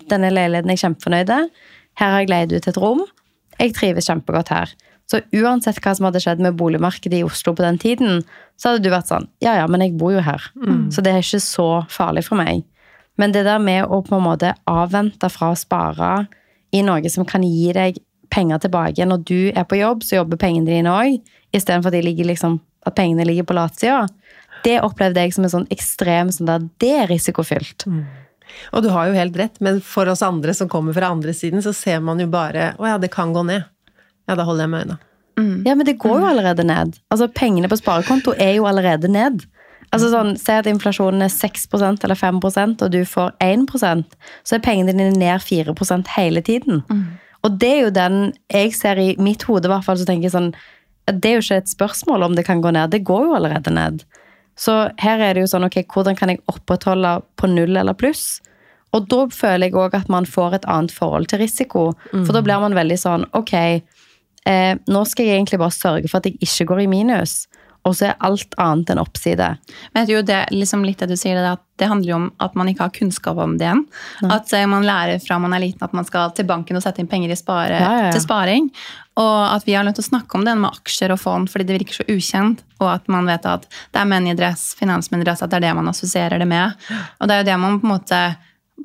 denne leiligheten er jeg kjempefornøyd med. Her har jeg leid ut et rom. jeg trives kjempegodt her. Så uansett hva som hadde skjedd med boligmarkedet i Oslo på den tiden, så hadde du vært sånn Ja, ja, men jeg bor jo her. Så det er ikke så farlig for meg. Men det der med å på en måte avvente fra å spare i noe som kan gi deg penger tilbake når du er på jobb, så jobber pengene dine òg, istedenfor at, liksom, at pengene ligger på latsida, det opplevde jeg som en sånn ekstrem sånn der, Det er risikofylt.
Og du har jo helt rett, men for oss andre som kommer fra andre siden, så ser man jo bare Å ja, det kan gå ned. Ja, da holder jeg med øynene.
Ja, men det går jo allerede ned. Altså, Pengene på sparekonto er jo allerede ned. Altså sånn, Si at inflasjonen er 6% eller 5% og du får 1% så er pengene dine ned 4% hele tiden. Og det er jo den jeg ser i mitt hode, i hvert fall, så tenker jeg sånn Det er jo ikke et spørsmål om det kan gå ned, det går jo allerede ned. Så her er det jo sånn, ok, hvordan kan jeg opprettholde på null eller pluss? Og da føler jeg òg at man får et annet forhold til risiko. For da blir man veldig sånn, ok, eh, nå skal jeg egentlig bare sørge for at jeg ikke går i minus. Og så er alt annet en oppside.
Men jeg tror det, liksom litt det du sier, det, at det handler jo om at man ikke har kunnskap om det igjen. At eh, man lærer fra man er liten at man skal til banken og sette inn penger i spare,
Ja, ja, ja.
til sparing. Og at vi har nødt til å snakke om det med aksjer og fond fordi det virker så ukjent. Og at man vet at det er menn i dress, finansmenn i dress, at det er det man assosierer det med. Og det er jo det man på en måte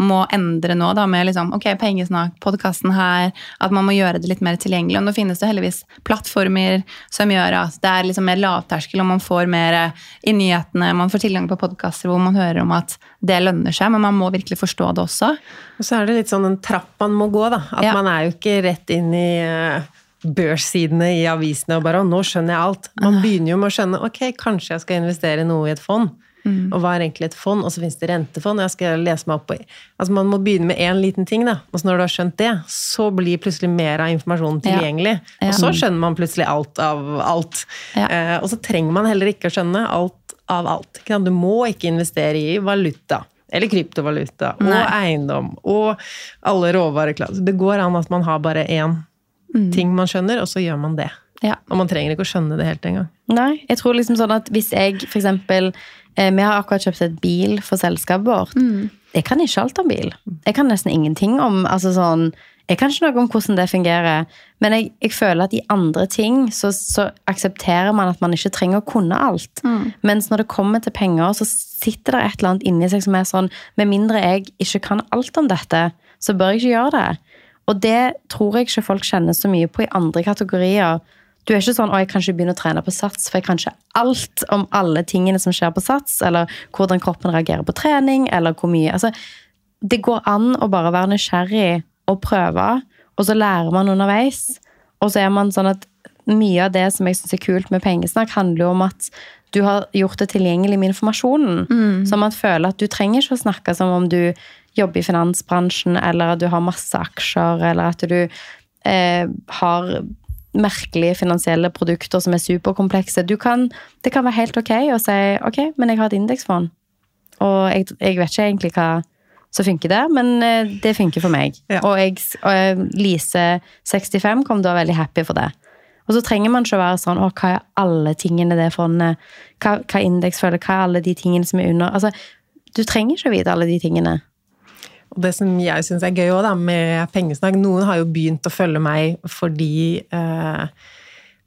må endre nå, da, med liksom, ok, pengesnakk, podkasten her, at man må gjøre det litt mer tilgjengelig. Og nå finnes det heldigvis plattformer som gjør at det er liksom mer lavterskel, og man får mer eh, i nyhetene, man får tilgang på podkaster hvor man hører om at det lønner seg, men man må virkelig forstå det også.
Og så er det litt sånn en trapp man må gå, da. At
Ja.
man er jo ikke rett inn i eh, børssidene i avisene og bare 'Å, nå skjønner jeg alt'. Man begynner jo med å skjønne 'Ok, kanskje jeg skal investere noe i et fond'. Og hva er egentlig et fond? Og så finnes det rentefond. og Jeg skal lese meg opp på Altså Man må begynne med én liten ting, da. Og så når du har skjønt det, så blir plutselig mer av informasjonen tilgjengelig.
Ja.
Og så skjønner man plutselig alt av alt.
Ja.
Eh, og så trenger man heller ikke å skjønne alt av alt. Du må ikke investere i valuta. Eller kryptovaluta. Og
Nei.
eiendom. Og alle råvareklasser. Det går an at man har bare én ting man skjønner, og så gjør man det.
Ja.
Og man trenger ikke å skjønne det helt engang.
Nei, jeg tror liksom sånn at hvis jeg for eksempel eh, Vi har akkurat kjøpt et bil for selskapet vårt. Jeg kan ikke alt om bil. Jeg kan nesten ingenting om altså sånn, Jeg kan ikke noe om hvordan det fungerer. Men jeg, jeg føler at i andre ting så, så aksepterer man at man ikke trenger å kunne alt. Mens når det kommer til penger, så sitter det et eller annet inni seg som er sånn Med mindre jeg ikke kan alt om dette, så bør jeg ikke gjøre det. Og det tror jeg ikke folk kjenner så mye på i andre kategorier. Du er ikke sånn 'Å, jeg kan ikke begynne å trene på sats', for jeg kan ikke alt om alle tingene som skjer på sats, eller hvordan kroppen reagerer på trening, eller hvor mye Altså, det går an å bare være nysgjerrig og prøve, og så lærer man underveis. Og så er man sånn at mye av det som jeg syns er kult med pengesnakk, handler jo om at du har gjort det tilgjengelig med informasjonen. Så man føler at du trenger ikke å snakke som om du jobber i finansbransjen, eller at du har masse aksjer, eller at du eh, har merkelige finansielle produkter som er superkomplekse. Du kan, det kan være helt ok å si ok, men jeg har et indeksfond. Og jeg, jeg vet ikke egentlig hva som funker der, men eh, det funker for meg.
Ja.
Og, jeg, og Lise 65 kom da veldig happy for det. Og så trenger man ikke å være sånn å, hva er alle tingene det fondet Hva, hva indeks føler, hva er alle de tingene som er under Altså, du trenger ikke å vite alle de tingene.
Og det som jeg syns er gøy også, da, med pengesnakk Noen har jo begynt å følge meg fordi eh,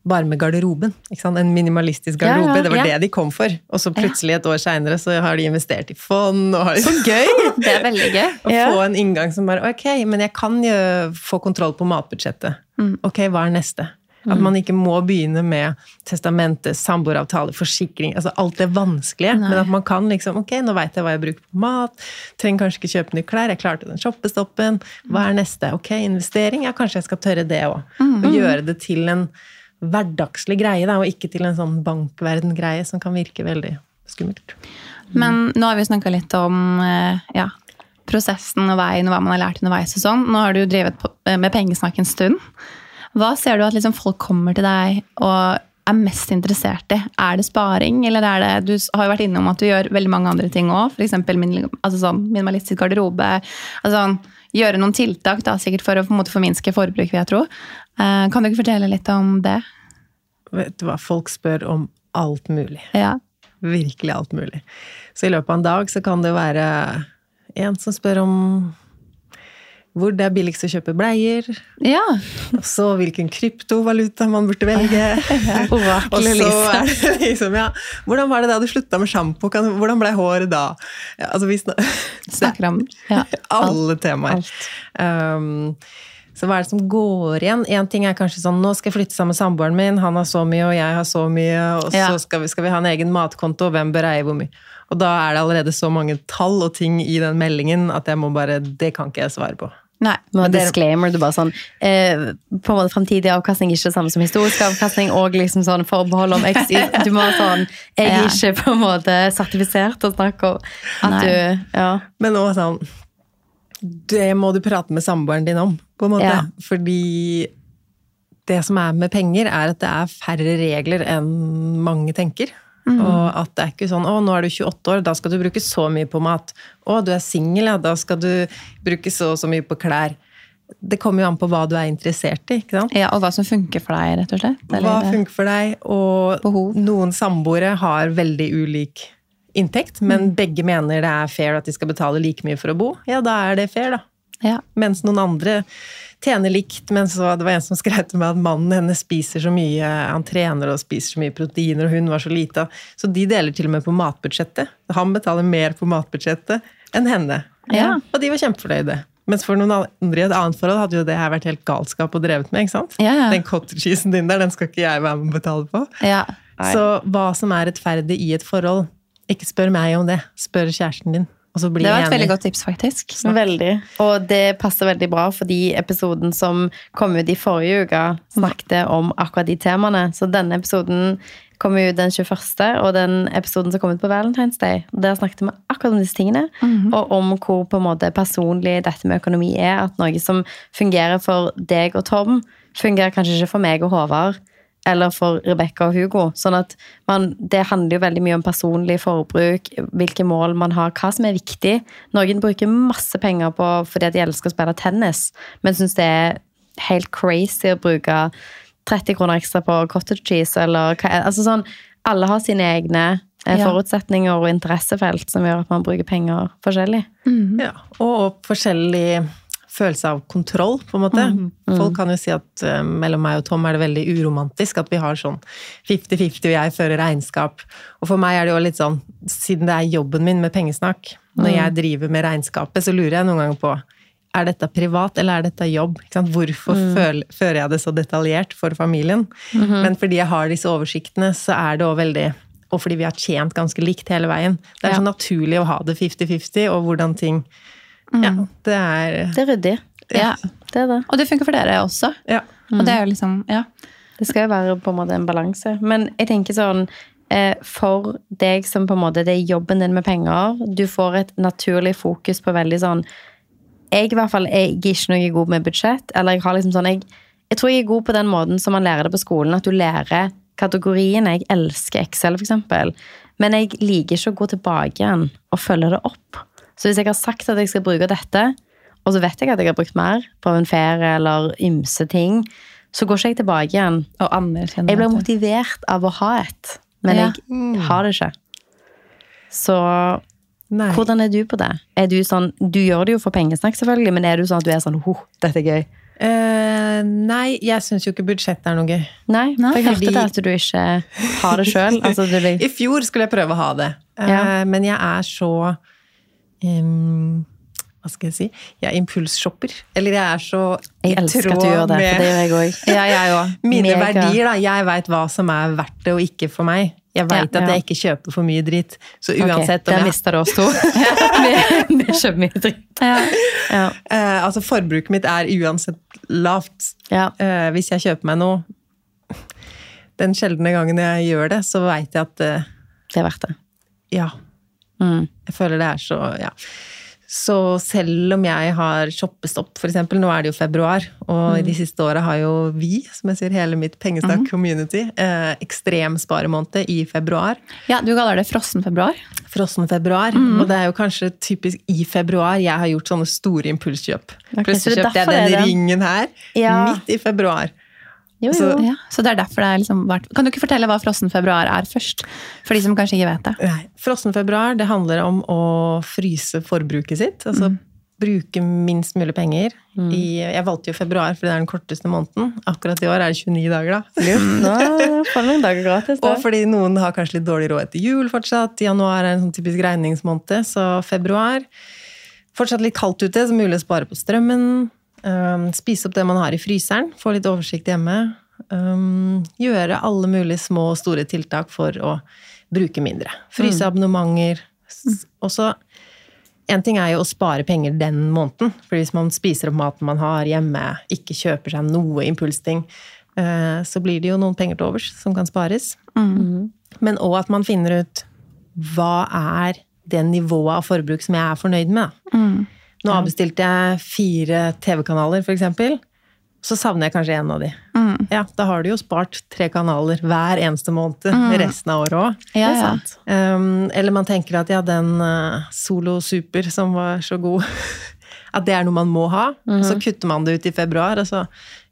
Bare med garderoben. Ikke sant? En minimalistisk
Ja, ja,
det var
ja.
det de kom for. Og så plutselig, et år seinere, så har de investert i fond. Og har
Så gøy! Det er veldig gøy.
Å få en inngang som bare Ok, men jeg kan jo få kontroll på matbudsjettet.
Mm.
Ok, hva er neste? At man ikke må begynne med testamente, samboeravtale, forsikring altså Alt det vanskelige.
Nei.
Men at man kan liksom Ok, nå veit jeg hva jeg bruker på mat. Trenger kanskje ikke kjøpe nye klær. Jeg klarte den shoppestoppen. Hva er neste? Ok, investering. Ja, kanskje jeg skal tørre det òg.
Mm.
Og gjøre det til en hverdagslig greie, da, og ikke til en sånn bankverden-greie som kan virke veldig skummelt.
Men nå har vi snakka litt om eh, ja, prosessen og veien og hva man har lært underveis. og sånn. Nå har du drevet på, eh, med pengesnakk en stund. Hva ser du at liksom folk kommer til deg og er mest interessert i? Er det sparing, eller er det Du har jo vært innom at du gjør veldig mange andre ting òg. F.eks. Min, altså sånn, minimalistisk garderobe. Altså sånn, gjøre noen tiltak da, sikkert for å på en måte forminske forbruk, vil jeg tro. Eh, kan du ikke fortelle litt om det?
Vet du hva, folk spør om alt mulig.
Ja.
Virkelig alt mulig. Så i løpet av en dag så kan det være en som spør om hvor det er billigst å kjøpe bleier.
Ja.
Og så hvilken kryptovaluta man burde velge. og så er det liksom, ja, Hvordan var det da du slutta med sjampo? Hvordan ble håret da? Ja, altså, vi snak
Snakker om ja.
alle temaer. Um, så hva er det som går igjen? Én ting er kanskje sånn nå skal jeg flytte sammen med samboeren min, han har så mye, og jeg har så mye, og
Ja.
så skal vi, skal vi ha en egen matkonto, og hvem bør eie hvor mye? Og da er det allerede så mange tall og ting i den meldingen at jeg må bare Det kan ikke jeg svare på.
Nei.
Med
Men dere-
disclaimer, du bare sånn eh, På en måte Fremtidig avkastning er ikke det samme som historisk avkastning, og liksom sånn forbehold om x y- Du må sånn Jeg er
Ja.
ikke på en måte sertifisert til å snakke om at
Nei.
du Ja.
Men nå sånn Det må du prate med samboeren din om, på en måte.
Ja.
Fordi det som er med penger, er at det er færre regler enn mange tenker. Og at det er ikke sånn 'Å, nå er du 28 år, da skal du bruke så mye på mat'. 'Å, du er singel, ja, da skal du bruke så og så mye på klær'. Det kommer jo an på hva du er interessert i. ikke sant?
Ja, og hva som funker for deg, rett og slett.
Hva funker for deg? Og
Behov.
noen samboere har veldig ulik inntekt, men begge mener det er fair at de skal betale like mye for å bo. Ja, da er det fair, da.
Ja.
Mens noen andre tjener likt, men så det var en som skrev til meg at mannen hennes spiser så mye, han trener og spiser så mye proteiner, og hun var så lita. Så de deler til og med på matbudsjettet. Han betaler mer på matbudsjettet enn henne.
Ja.
Og de var kjempefornøyde. Mens for noen andre i et annet forhold hadde jo det her vært helt galskap og drevet med. ikke sant?
Ja, ja.
Den cottage cheesen din der, den skal ikke jeg være med å betale på.
ja.
Så hva som er rettferdig i et forhold, ikke spør meg om det. Spør kjæresten din. Og så blir
Det var et
enig.
veldig godt tips, faktisk.
Veldig. Og det passer veldig bra, fordi episoden som kom ut i forrige uke, snakket om akkurat de temaene. Så denne episoden kom ut den 21., og den episoden som kom ut på Valentine's Day, der snakket vi akkurat om disse tingene. Og om hvor på en måte personlig dette med økonomi er. At noe som fungerer for deg og Tom, fungerer kanskje ikke for meg og Håvard. Eller for Rebekka og Hugo. Sånn at man, Det handler jo veldig mye om personlig forbruk, hvilke mål man har, hva som er viktig. Noen bruker masse penger på fordi at de elsker å spille tennis, men syns det er helt crazy å bruke 30 kroner ekstra på cottage cheese, eller hva altså sånn, Alle har sine egne eh,
Ja.
forutsetninger og interessefelt som gjør at man bruker penger forskjellig.
Ja, og, og forskjellig følelse av kontroll, på en måte. Folk kan jo si at uh, mellom meg og Tom er det veldig uromantisk at vi har sånn 50-50 og jeg fører regnskap. Og for meg er det jo litt sånn, siden det er jobben min med pengesnakk, når jeg driver med regnskapet, så lurer jeg noen ganger på er dette privat, eller er dette jobb? Hvorfor føl- fører jeg det så detaljert for familien? Men fordi jeg har disse oversiktene, så er det òg veldig Og fordi vi har tjent ganske likt hele veien. Det er
Ja.
så naturlig å ha det 50-50, og hvordan ting Ja, det er
Det er ryddig.
Ja.
Det er det.
Og det funker for dere også.
Ja.
Og det er jo liksom Ja.
Det skal jo være på en måte en balanse. Men jeg tenker sånn eh, For deg som på en måte det er jobben din med penger, du får et naturlig fokus på veldig sånn Jeg i hvert fall jeg er ikke noe god med budsjett. Eller jeg har liksom sånn jeg, jeg tror jeg er god på den måten som man lærer det på skolen. At du lærer kategoriene. Jeg elsker Excel, for eksempel. Men jeg liker ikke å gå tilbake igjen og følge det opp. Så hvis jeg har sagt at jeg skal bruke dette, og så vet jeg at jeg har brukt mer på en ferie eller ymse ting, så går ikke jeg tilbake igjen.
Og
Jeg blir motivert av å ha et, men
Ja.
jeg har det ikke. Så
Nei.
hvordan er du på det? Er du sånn, du gjør det jo for pengesnakk, selvfølgelig, men er du sånn at du er sånn oh, dette er gøy?
Uh, nei, jeg syns jo ikke budsjett er noe gøy.
Nei, for jeg hørte det at du ikke har det sjøl. Altså,
I fjor skulle jeg prøve å ha det, uh,
Ja.
men jeg er så em, Hva skal jeg si? Jeg er impulsshopper. Eller jeg er så
jeg elsker at du gjør det, for det gjør jeg òg.
Ja, jeg
mine
Mega.
verdier. da. Jeg veit hva som er verdt det og ikke for meg. Jeg veit
Ja,
at jeg ikke kjøper for mye dritt. Så
uansett
uansett om jeg
mista du oss to. Vi vi kjøper mye dritt.
Ja.
Ja.
eh, Altså, forbruket mitt er uansett lavt.
Ja.
Eh, hvis jeg kjøper meg noe Den sjeldne gangen jeg gjør det, så veit jeg at uh,
Det er verdt det.
Ja.
Mm.
Jeg føler det er så Ja. Så selv om jeg har shoppestopp, eksempel, nå er det jo februar, og i de siste åra har jo vi, som jeg sier, hele mitt pengestakk-community, eh, ekstrem sparemåned i februar.
ja, du kaller det frossen februar.
Frossen februar. Og det er jo kanskje typisk i februar jeg har gjort sånne store impulskjøp.
Okay,
Plutselig kjøpte jeg den ringen her
Ja.
midt i februar.
Jo, jo.
Så-
Ja, så det er derfor det er liksom vært Kan du ikke fortelle hva frossen februar er først? For de som kanskje ikke vet det.
Nei, Frossen februar det handler om å fryse forbruket sitt. Altså bruke minst mulig penger. I, jeg valgte jo februar, for det er den korteste måneden. Akkurat i år er det 29 dager, da.
Nå får noen dager gratis. da.
Og fordi noen har kanskje litt dårlig råd etter jul fortsatt. Januar er en sånn typisk regningsmåned, så februar Fortsatt litt kaldt ute, så mulig å spare på strømmen. Um, spise opp det man har i fryseren, få litt oversikt hjemme. Um, gjøre alle mulige små og store tiltak for å bruke mindre. Fryse abonnementer. Mm. Og så En ting er jo å spare penger den måneden. For hvis man spiser opp maten man har hjemme, ikke kjøper seg noe impulsting, eh, så blir det jo noen penger til overs som kan spares. Men òg at man finner ut hva er det nivået av forbruk som jeg er fornøyd med. da. Nå avbestilte jeg fire TV-kanaler, eksempel. Så savner jeg kanskje en av de. Ja, da har du jo spart tre kanaler hver eneste måned resten av året òg.
Ja, ja.
Um, eller man tenker at ja, den uh, Solo Super som var så god, at det er noe man må ha. Så kutter man det ut i februar, og så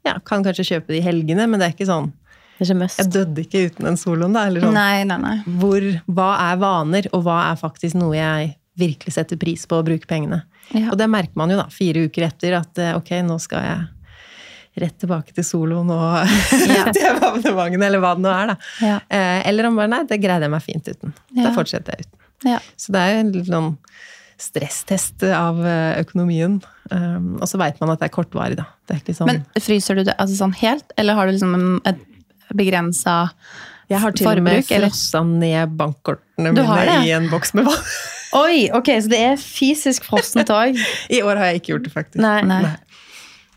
ja, kan kanskje kjøpe det i helgene, men det er ikke sånn. Jeg døde ikke uten den soloen, da. Eller sånn.
Nei, nei, nei.
Hvor, hva er vaner, og hva er faktisk noe jeg virkelig setter pris på å bruke pengene?
Ja.
Og det merker man jo da, fire uker etter, at eh, ok, nå skal jeg rett tilbake til soloen og TV-abonnementene, eller hva det nå er. da.
Ja.
Eh, eller om bare nei, det greide jeg meg fint uten. Da fortsetter jeg uten.
Ja.
Så det er jo en sånn stresstest av eh, økonomien. Um, og så veit man at det er kortvarig, da. Det er sånn
Men fryser du det altså sånn helt, eller har du liksom en- et begrensa
Jeg har til og med
forbruk,
frossa ned bankkortene mine i en boks med vann.
Oi, ok, så det er fysisk frossent òg.
I år har jeg ikke gjort det, faktisk.
Nei.
Nei.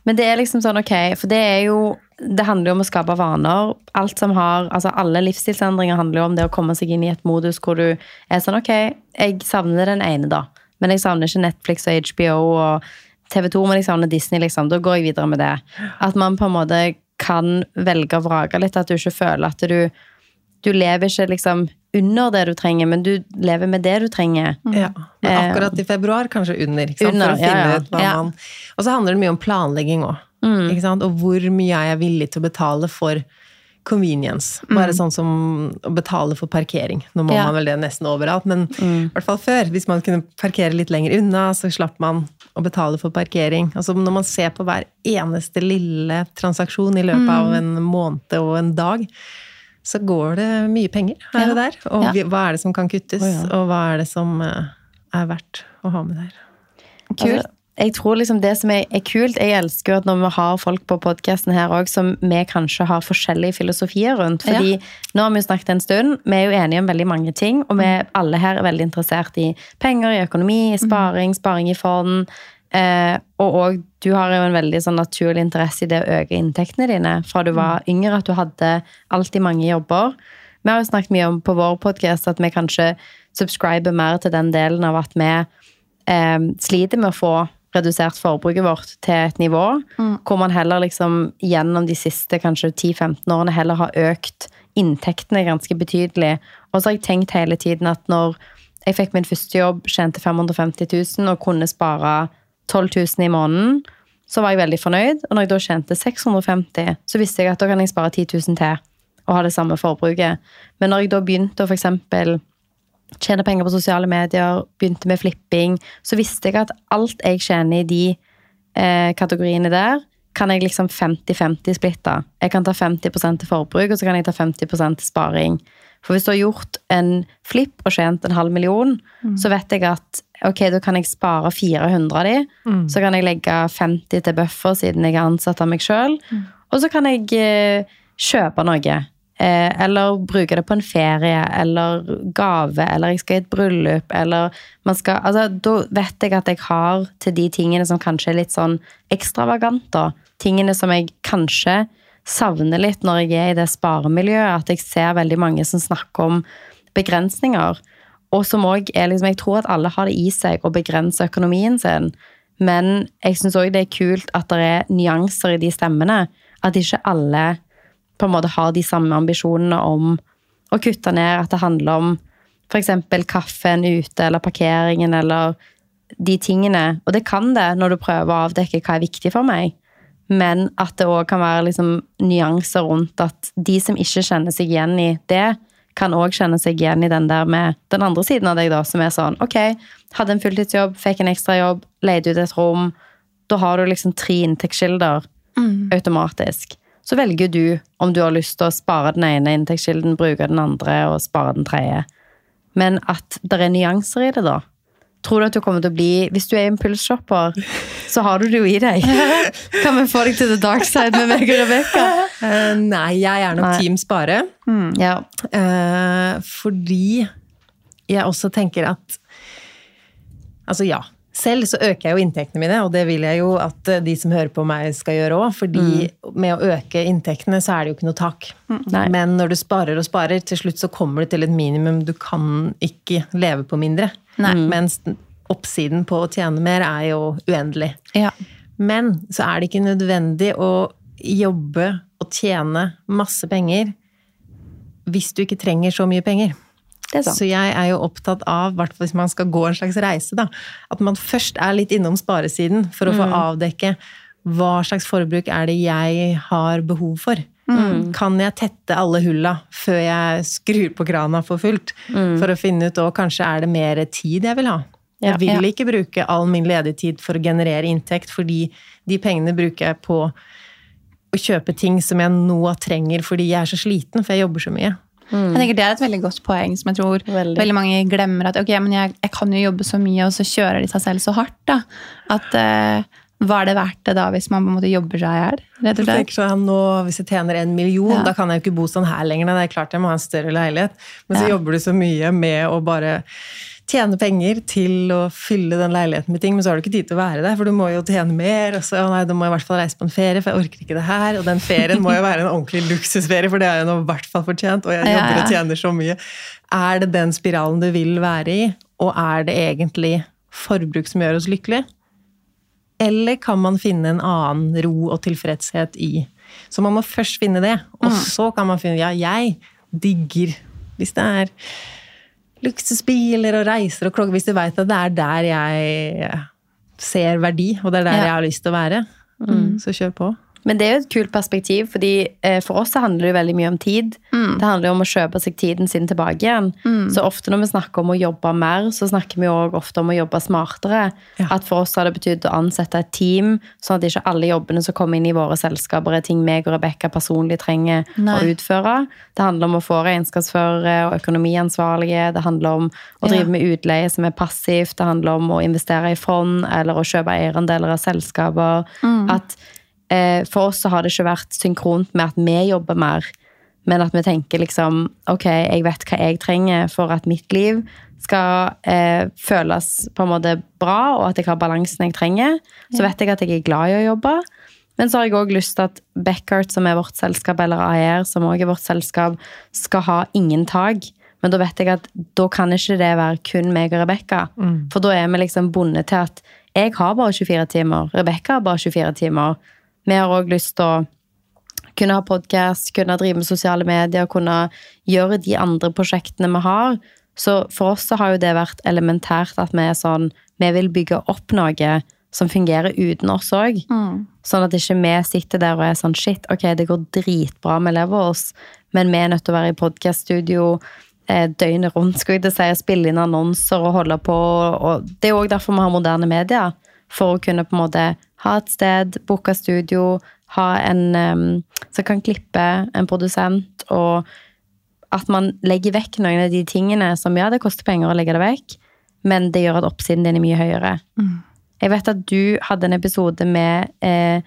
Men det er liksom sånn, ok, for det er jo Det handler jo om å skape vaner. Alt som har, altså Alle livsstilsendringer handler jo om det å komme seg inn i et modus hvor du er sånn Ok, jeg savner den ene, da. Men jeg savner ikke Netflix og HBO og TV 2, men jeg savner Disney, liksom. Da går jeg videre med det. At man på en måte kan velge og vrake litt. At du ikke føler at du Du lever ikke liksom under det du trenger, men du lever med det du trenger.
Ja, men akkurat i februar kanskje under. Ikke sant?
Under,
For å finne
ja, ja.
ut hva
Ja.
man Og så handler det mye om planlegging òg. Mm. Og hvor mye er jeg villig til å betale for convenience? Bare sånn som å betale for parkering. Nå må
Ja.
man vel det nesten overalt, men i hvert fall før. Hvis man kunne parkere litt lenger unna, så slapp man å betale for parkering. Altså Når man ser på hver eneste lille transaksjon i løpet av en måned og en dag, så går det mye penger her
Ja.
og der. Og
Ja.
hva er det som kan kuttes,
oh, ja.
og hva er det som eh, er verdt å ha med der?
Kult.
Altså, jeg tror liksom det som er, er kult Jeg elsker jo at når vi har folk på podkasten her òg som vi kanskje har forskjellige filosofier rundt. Fordi nå har vi jo snakket en stund, vi er jo enige om veldig mange ting. Og vi alle her er veldig interessert i penger, i økonomi, i sparing, sparing i fond. Eh, og òg du har jo en veldig sånn naturlig interesse i det å øke inntektene dine fra du var yngre, at du hadde alltid mange jobber. Vi har jo snakket mye om på vår podkast at vi kanskje subscriber mer til den delen av at vi eh, sliter med å få redusert forbruket vårt til et nivå hvor man heller liksom gjennom de siste kanskje 10-15 årene heller har økt inntektene ganske betydelig. Og så har jeg tenkt hele tiden at når jeg fikk min første jobb, tjente 550 000 og kunne spare 12 000 i måneden, så var jeg veldig fornøyd. Og når jeg da tjente 650 så visste jeg at da kan jeg spare 10 000 til og ha det samme forbruket. Men når jeg da begynte å eksempel tjene penger på sosiale medier, begynte med flipping, så visste jeg at alt jeg tjener i de eh, kategoriene der, kan jeg liksom 50-50 splitte. Jeg kan ta 50% til forbruk, og så kan jeg ta 50 til sparing. For hvis du har gjort en flipp og tjent en halv million, så vet jeg at ok, da kan jeg spare 400 av de, så kan jeg legge 50 til buffer siden jeg er ansatt av meg sjøl, og så kan jeg eh, kjøpe noe. Eh, eller bruke det på en ferie, eller gave, eller jeg skal i et bryllup, eller man skal Altså, da vet jeg at jeg har til de tingene som kanskje er litt sånn ekstravagant, da. Tingene som jeg kanskje savner litt når jeg er i det sparemiljøet, at jeg ser veldig mange som snakker om begrensninger. Og som òg er liksom Jeg tror at alle har det i seg å begrense økonomien sin. Men jeg syns òg det er kult at det er nyanser i de stemmene. At ikke alle på en måte har de samme ambisjonene om å kutte ned. At det handler om f.eks. kaffen ute eller parkeringen eller de tingene. Og det kan det når du prøver å avdekke hva er viktig for meg. Men at det òg kan være liksom nyanser rundt at de som ikke kjenner seg igjen i det, kan òg kjenne seg igjen i den der med den andre siden av deg, da, som er sånn ok, hadde en fulltidsjobb, fikk en ekstrajobb, leide ut et rom. Da har du liksom tre inntektskilder automatisk. Så velger du om du har lyst til å spare den ene inntektskilden, bruke den andre og spare den tredje. Men at det er nyanser i det, da. Tror du at du kommer til å bli Hvis du er impulsshopper, så har du det jo i deg. Kan vi få deg til the dark side med meg og Rebekka?
Uh, nei, jeg er nok
Nei.
Team Spare.
Ja.
Uh, fordi jeg også tenker at Altså ja. Selv så øker jeg jo inntektene mine, og det vil jeg jo at eh, de som hører på meg skal gjøre òg. Fordi med å øke inntektene, så er det jo ikke noe tak.
Nei.
Men når du sparer og sparer, til slutt så kommer du til et minimum. Du kan ikke leve på mindre. Mens oppsiden på å tjene mer er jo uendelig.
Ja.
Men så er det ikke nødvendig å jobbe og tjene masse penger hvis du ikke trenger så mye penger. Så jeg er jo opptatt av, hvert hvis man skal gå en slags reise, da, at man først er litt innom sparesiden for å få avdekke hva slags forbruk er det jeg har behov for. Kan jeg tette alle hulla før jeg skrur på krana for fullt? For å finne ut og kanskje er det mer tid jeg vil ha. Jeg vil ikke bruke all min ledige tid for å generere inntekt, fordi de pengene bruker jeg på å kjøpe ting som jeg nå trenger fordi jeg er så sliten, for jeg jobber så mye.
Jeg tenker Det er et veldig godt poeng som jeg tror
Veldig.
veldig, mange glemmer. At ok, men jeg, jeg kan jo jobbe så mye, og så kjører de seg selv så hardt. da. At eh, Hva er det verdt det da, hvis man på en måte jobber seg i hjel? rett og slett?
sånn, nå, Hvis jeg tjener en million,
Ja.
da kan jeg jo ikke bo sånn her lenger. Det er klart jeg må ha en større leilighet. Men så
Ja.
jobber du så mye med å bare tjene penger til å fylle den leiligheten med ting, men så har du ikke tid til å være der, for du må jo tjene mer. Og så, nei, da må jeg i hvert fall reise på en ferie, for jeg orker ikke det her. Og den ferien må jo være en ordentlig luksusferie, for det har jeg nå i hvert fall fortjent. Og jeg jobber og tjener så mye. Er det den spiralen du vil være i, og er det egentlig forbruk som gjør oss lykkelige? Eller kan man finne en annen ro og tilfredshet i Så man må først finne det, og så kan man finne Ja, jeg digger hvis det er luksusbiler og reiser og klokker, hvis du veit at det er der jeg ser verdi, og det er der
Ja.
jeg har lyst til å være, så kjør på.
Men det er jo et kult perspektiv, fordi eh, for oss så handler det jo veldig mye om tid. Det handler jo om å kjøpe seg tiden sin tilbake igjen. Så ofte når vi snakker om å jobbe mer, så snakker vi jo ofte om å jobbe smartere.
Ja.
At for oss har det betydd å ansette et team, sånn at ikke alle jobbene som kommer inn i våre selskaper er ting meg og Rebekka personlig trenger å utføre. Det handler om å få regnskapsførere og økonomiansvarlige. Det handler om å drive
Ja.
med utleie som er passivt. Det handler om å investere i fond eller å kjøpe eierandeler av selskaper. At eh, For oss så har det ikke vært synkront med at vi jobber mer, men at vi tenker liksom Ok, jeg vet hva jeg trenger for at mitt liv skal eh, føles på en måte bra, og at jeg har balansen jeg trenger. Så vet jeg at jeg er glad i å jobbe. Men så har jeg òg lyst til at Beckert, som er vårt selskap, eller AER, som òg er vårt selskap, skal ha ingen tak. Men da vet jeg at da kan ikke det være kun meg og Rebekka. For da er vi liksom bundet til at jeg har bare 24 timer, Rebekka har bare 24 timer. Vi har òg lyst til å kunne ha podkast, kunne drive med sosiale medier, kunne gjøre de andre prosjektene vi har. Så for oss så har jo det vært elementært at vi er sånn Vi vil bygge opp noe som fungerer uten oss òg. Sånn at ikke vi sitter der og er sånn shit, ok, det går dritbra med Levels, men vi er nødt til å være i podkaststudio eh, døgnet rundt, skal jeg til å si, spille inn annonser og holde på. Og det er òg derfor vi har moderne medier. For å kunne på en måte ha et sted, booke studio, ha en um, som kan klippe, en produsent, og at man legger vekk noen av de tingene som ja, det koster penger å legge det vekk, men det gjør at oppsiden din er mye høyere. Jeg vet at du hadde en episode med eh,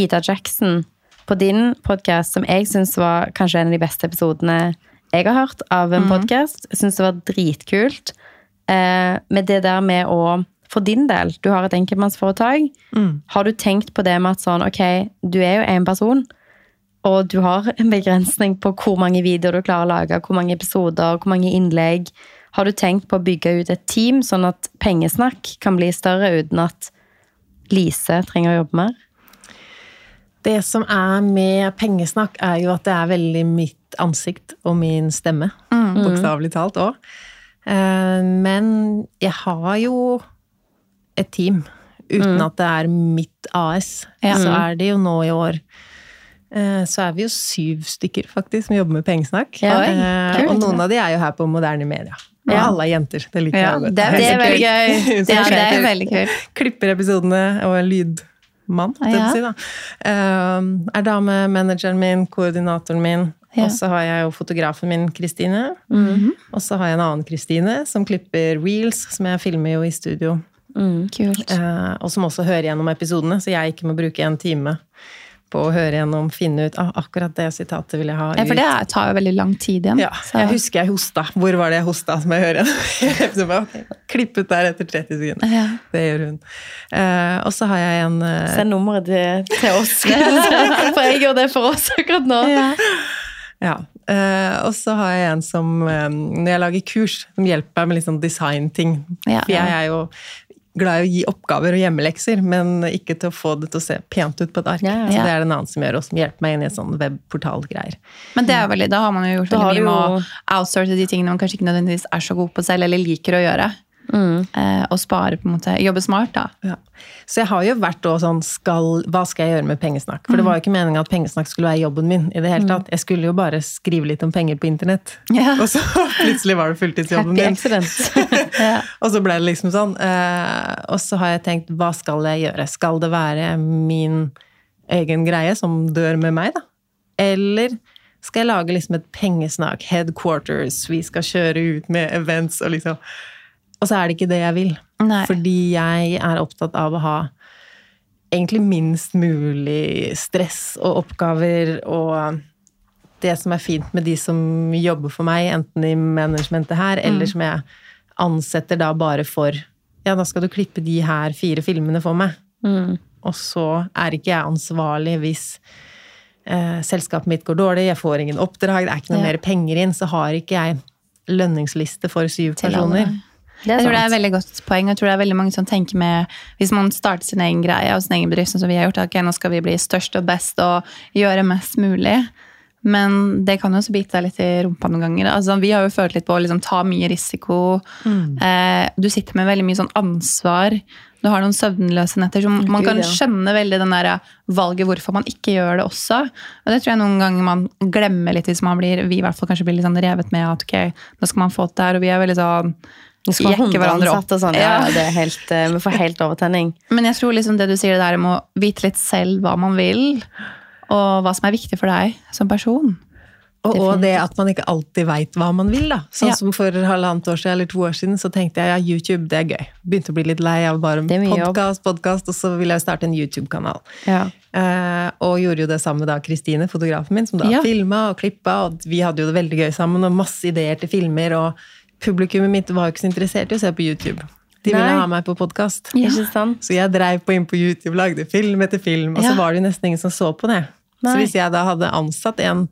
Ida Jackson på din podkast som jeg syns var kanskje en av de beste episodene jeg har hørt av en podcast. Jeg syns det var dritkult. Eh, med det der med å For din del, du har et enkeltmannsforetak. Har du tenkt på det med at sånn, ok, du er jo én person, og du har en begrensning på hvor mange videoer du klarer å lage, hvor mange episoder, hvor mange innlegg. Har du tenkt på å bygge ut et team, sånn at pengesnakk kan bli større uten at Lise trenger å jobbe mer?
Det som er med pengesnakk, er jo at det er veldig mitt ansikt og min stemme. Bokstavelig talt òg. Men jeg har jo et team. Uten at det er mitt AS.
Ja.
Så er det jo nå i år eh, så er vi jo syv stykker faktisk som jobber med pengesnakk.
Ja,
Eh, og noen av de er jo her på Moderne Media. Og
Ja.
alle er jenter. Det liker
Ja,
jeg godt.
det er
Det er
veldig gøy.
Det
Ja, det er veldig kult.
klipper episodene og er lydmann, holdt jeg på å si. da. Uh, er damemanageren min, koordinatoren min. Og så har jeg jo fotografen min, Kristine.
Mhm.
Og så har jeg en annen Kristine som klipper reels, som jeg filmer jo i studio.
Kult.
Eh, og som også hører gjennom episodene, så jeg ikke må bruke en time på å høre gjennom, finne ut ah, akkurat det sitatet vil jeg ha ut.
Ja, for det er- tar jo veldig lang tid igjen.
Ja,
så-
jeg husker jeg hosta. Hvor var det jeg hosta? som jeg hører igjen? Så bare, ok, Klipp ut der etter 30 sekunder.
Ja.
Det gjør hun. Eh, og så har jeg en eh,
Send nummeret til, til oss. For jeg gjør det for oss akkurat nå.
Ja.
Ja. eh, og så har jeg en som, eh, når jeg lager kurs, som hjelper meg med litt sånn designting.
Ja.
For jeg er jo glad i å gi oppgaver og hjemmelekser, men ikke til å få det til å se pent ut på et ark.
Ja, ja.
Så det er det en annen som gjør, og som hjelper meg inn i et sånn webportalgreier.
Men det er veldig, da har man jo gjort veldig mye med å outsource de tingene man kanskje ikke nødvendigvis er så god på selv, eller liker å gjøre.
Mm.
Eh, og spare på en måte, jobbe smart da.
Ja. Så jeg har jo vært også sånn skal, Hva skal jeg gjøre med pengesnakk? For det var jo ikke meningen at pengesnakk skulle være jobben min. i det hele tatt. Jeg skulle jo bare skrive litt om penger på internett.
Ja.
Og så plutselig var det fulltidsjobben
Happy
min.
accident.
Og så ble det liksom sånn. Eh, og så har jeg tenkt, hva skal jeg gjøre? Skal det være min egen greie som dør med meg, da? Eller skal jeg lage liksom et pengesnakk, headquarters, vi skal kjøre ut med events og liksom Og så er det ikke det jeg vil.
Nei.
Fordi jeg er opptatt av å ha egentlig minst mulig stress og oppgaver og det som er fint med de som jobber for meg, enten i managementet her, eller som jeg ansetter da bare for Ja, da skal du klippe de her fire filmene for meg. Og så er ikke jeg ansvarlig hvis eh, selskapet mitt går dårlig, jeg får ingen oppdrag, det er ikke noe
Ja.
mer penger inn, så har ikke jeg lønningsliste for syv
Til alle.
personer.
Er
Jeg tror det er et veldig godt poeng. Jeg tror det er veldig mange som tenker med Hvis man starter sin egen greie og sin egen bedrift, sånn som vi har gjort, ok, nå skal vi bli størst og best og gjøre mest mulig. Men det kan jo også bite deg litt i rumpa noen ganger. Altså, vi har jo følt litt på å liksom, ta mye risiko. Eh, du sitter med veldig mye sånn ansvar. Du har noen søvnløse netter. Så man kan skjønne veldig den der valget hvorfor man ikke gjør det også. Og det tror jeg noen ganger man glemmer litt hvis man blir vi i hvert fall kanskje blir litt sånn revet med at ok, nå skal man få til det her, og vi er veldig sånn
Du skal ha
jekke hverandre opp.
og sånn. Ja, det er helt, eh, vi får helt overtenning.
Men jeg tror liksom det du sier det der om å vite litt selv hva man vil, og hva som er viktig for deg som person.
Og, og det at man ikke alltid veit hva man vil. da. Sånn
Ja.
som For halvannet år siden eller to år siden så tenkte jeg ja, YouTube det er gøy. Begynte å bli litt lei av bare podkast, podkast, og så ville jeg starte en YouTube-kanal.
Ja.
Eh, og gjorde jo det sammen med da Kristine, fotografen min, som da
Ja.
filma og klippa. Og vi hadde jo det veldig gøy sammen, og masse ideer til filmer. Og publikummet mitt var jo ikke så interessert i å se på YouTube. De ville
Nei.
ha meg på podkast.
Ja.
Så jeg dreiv på inn på YouTube, lagde film etter film, og så var det jo nesten ingen som så på det. Så hvis jeg da hadde ansatt en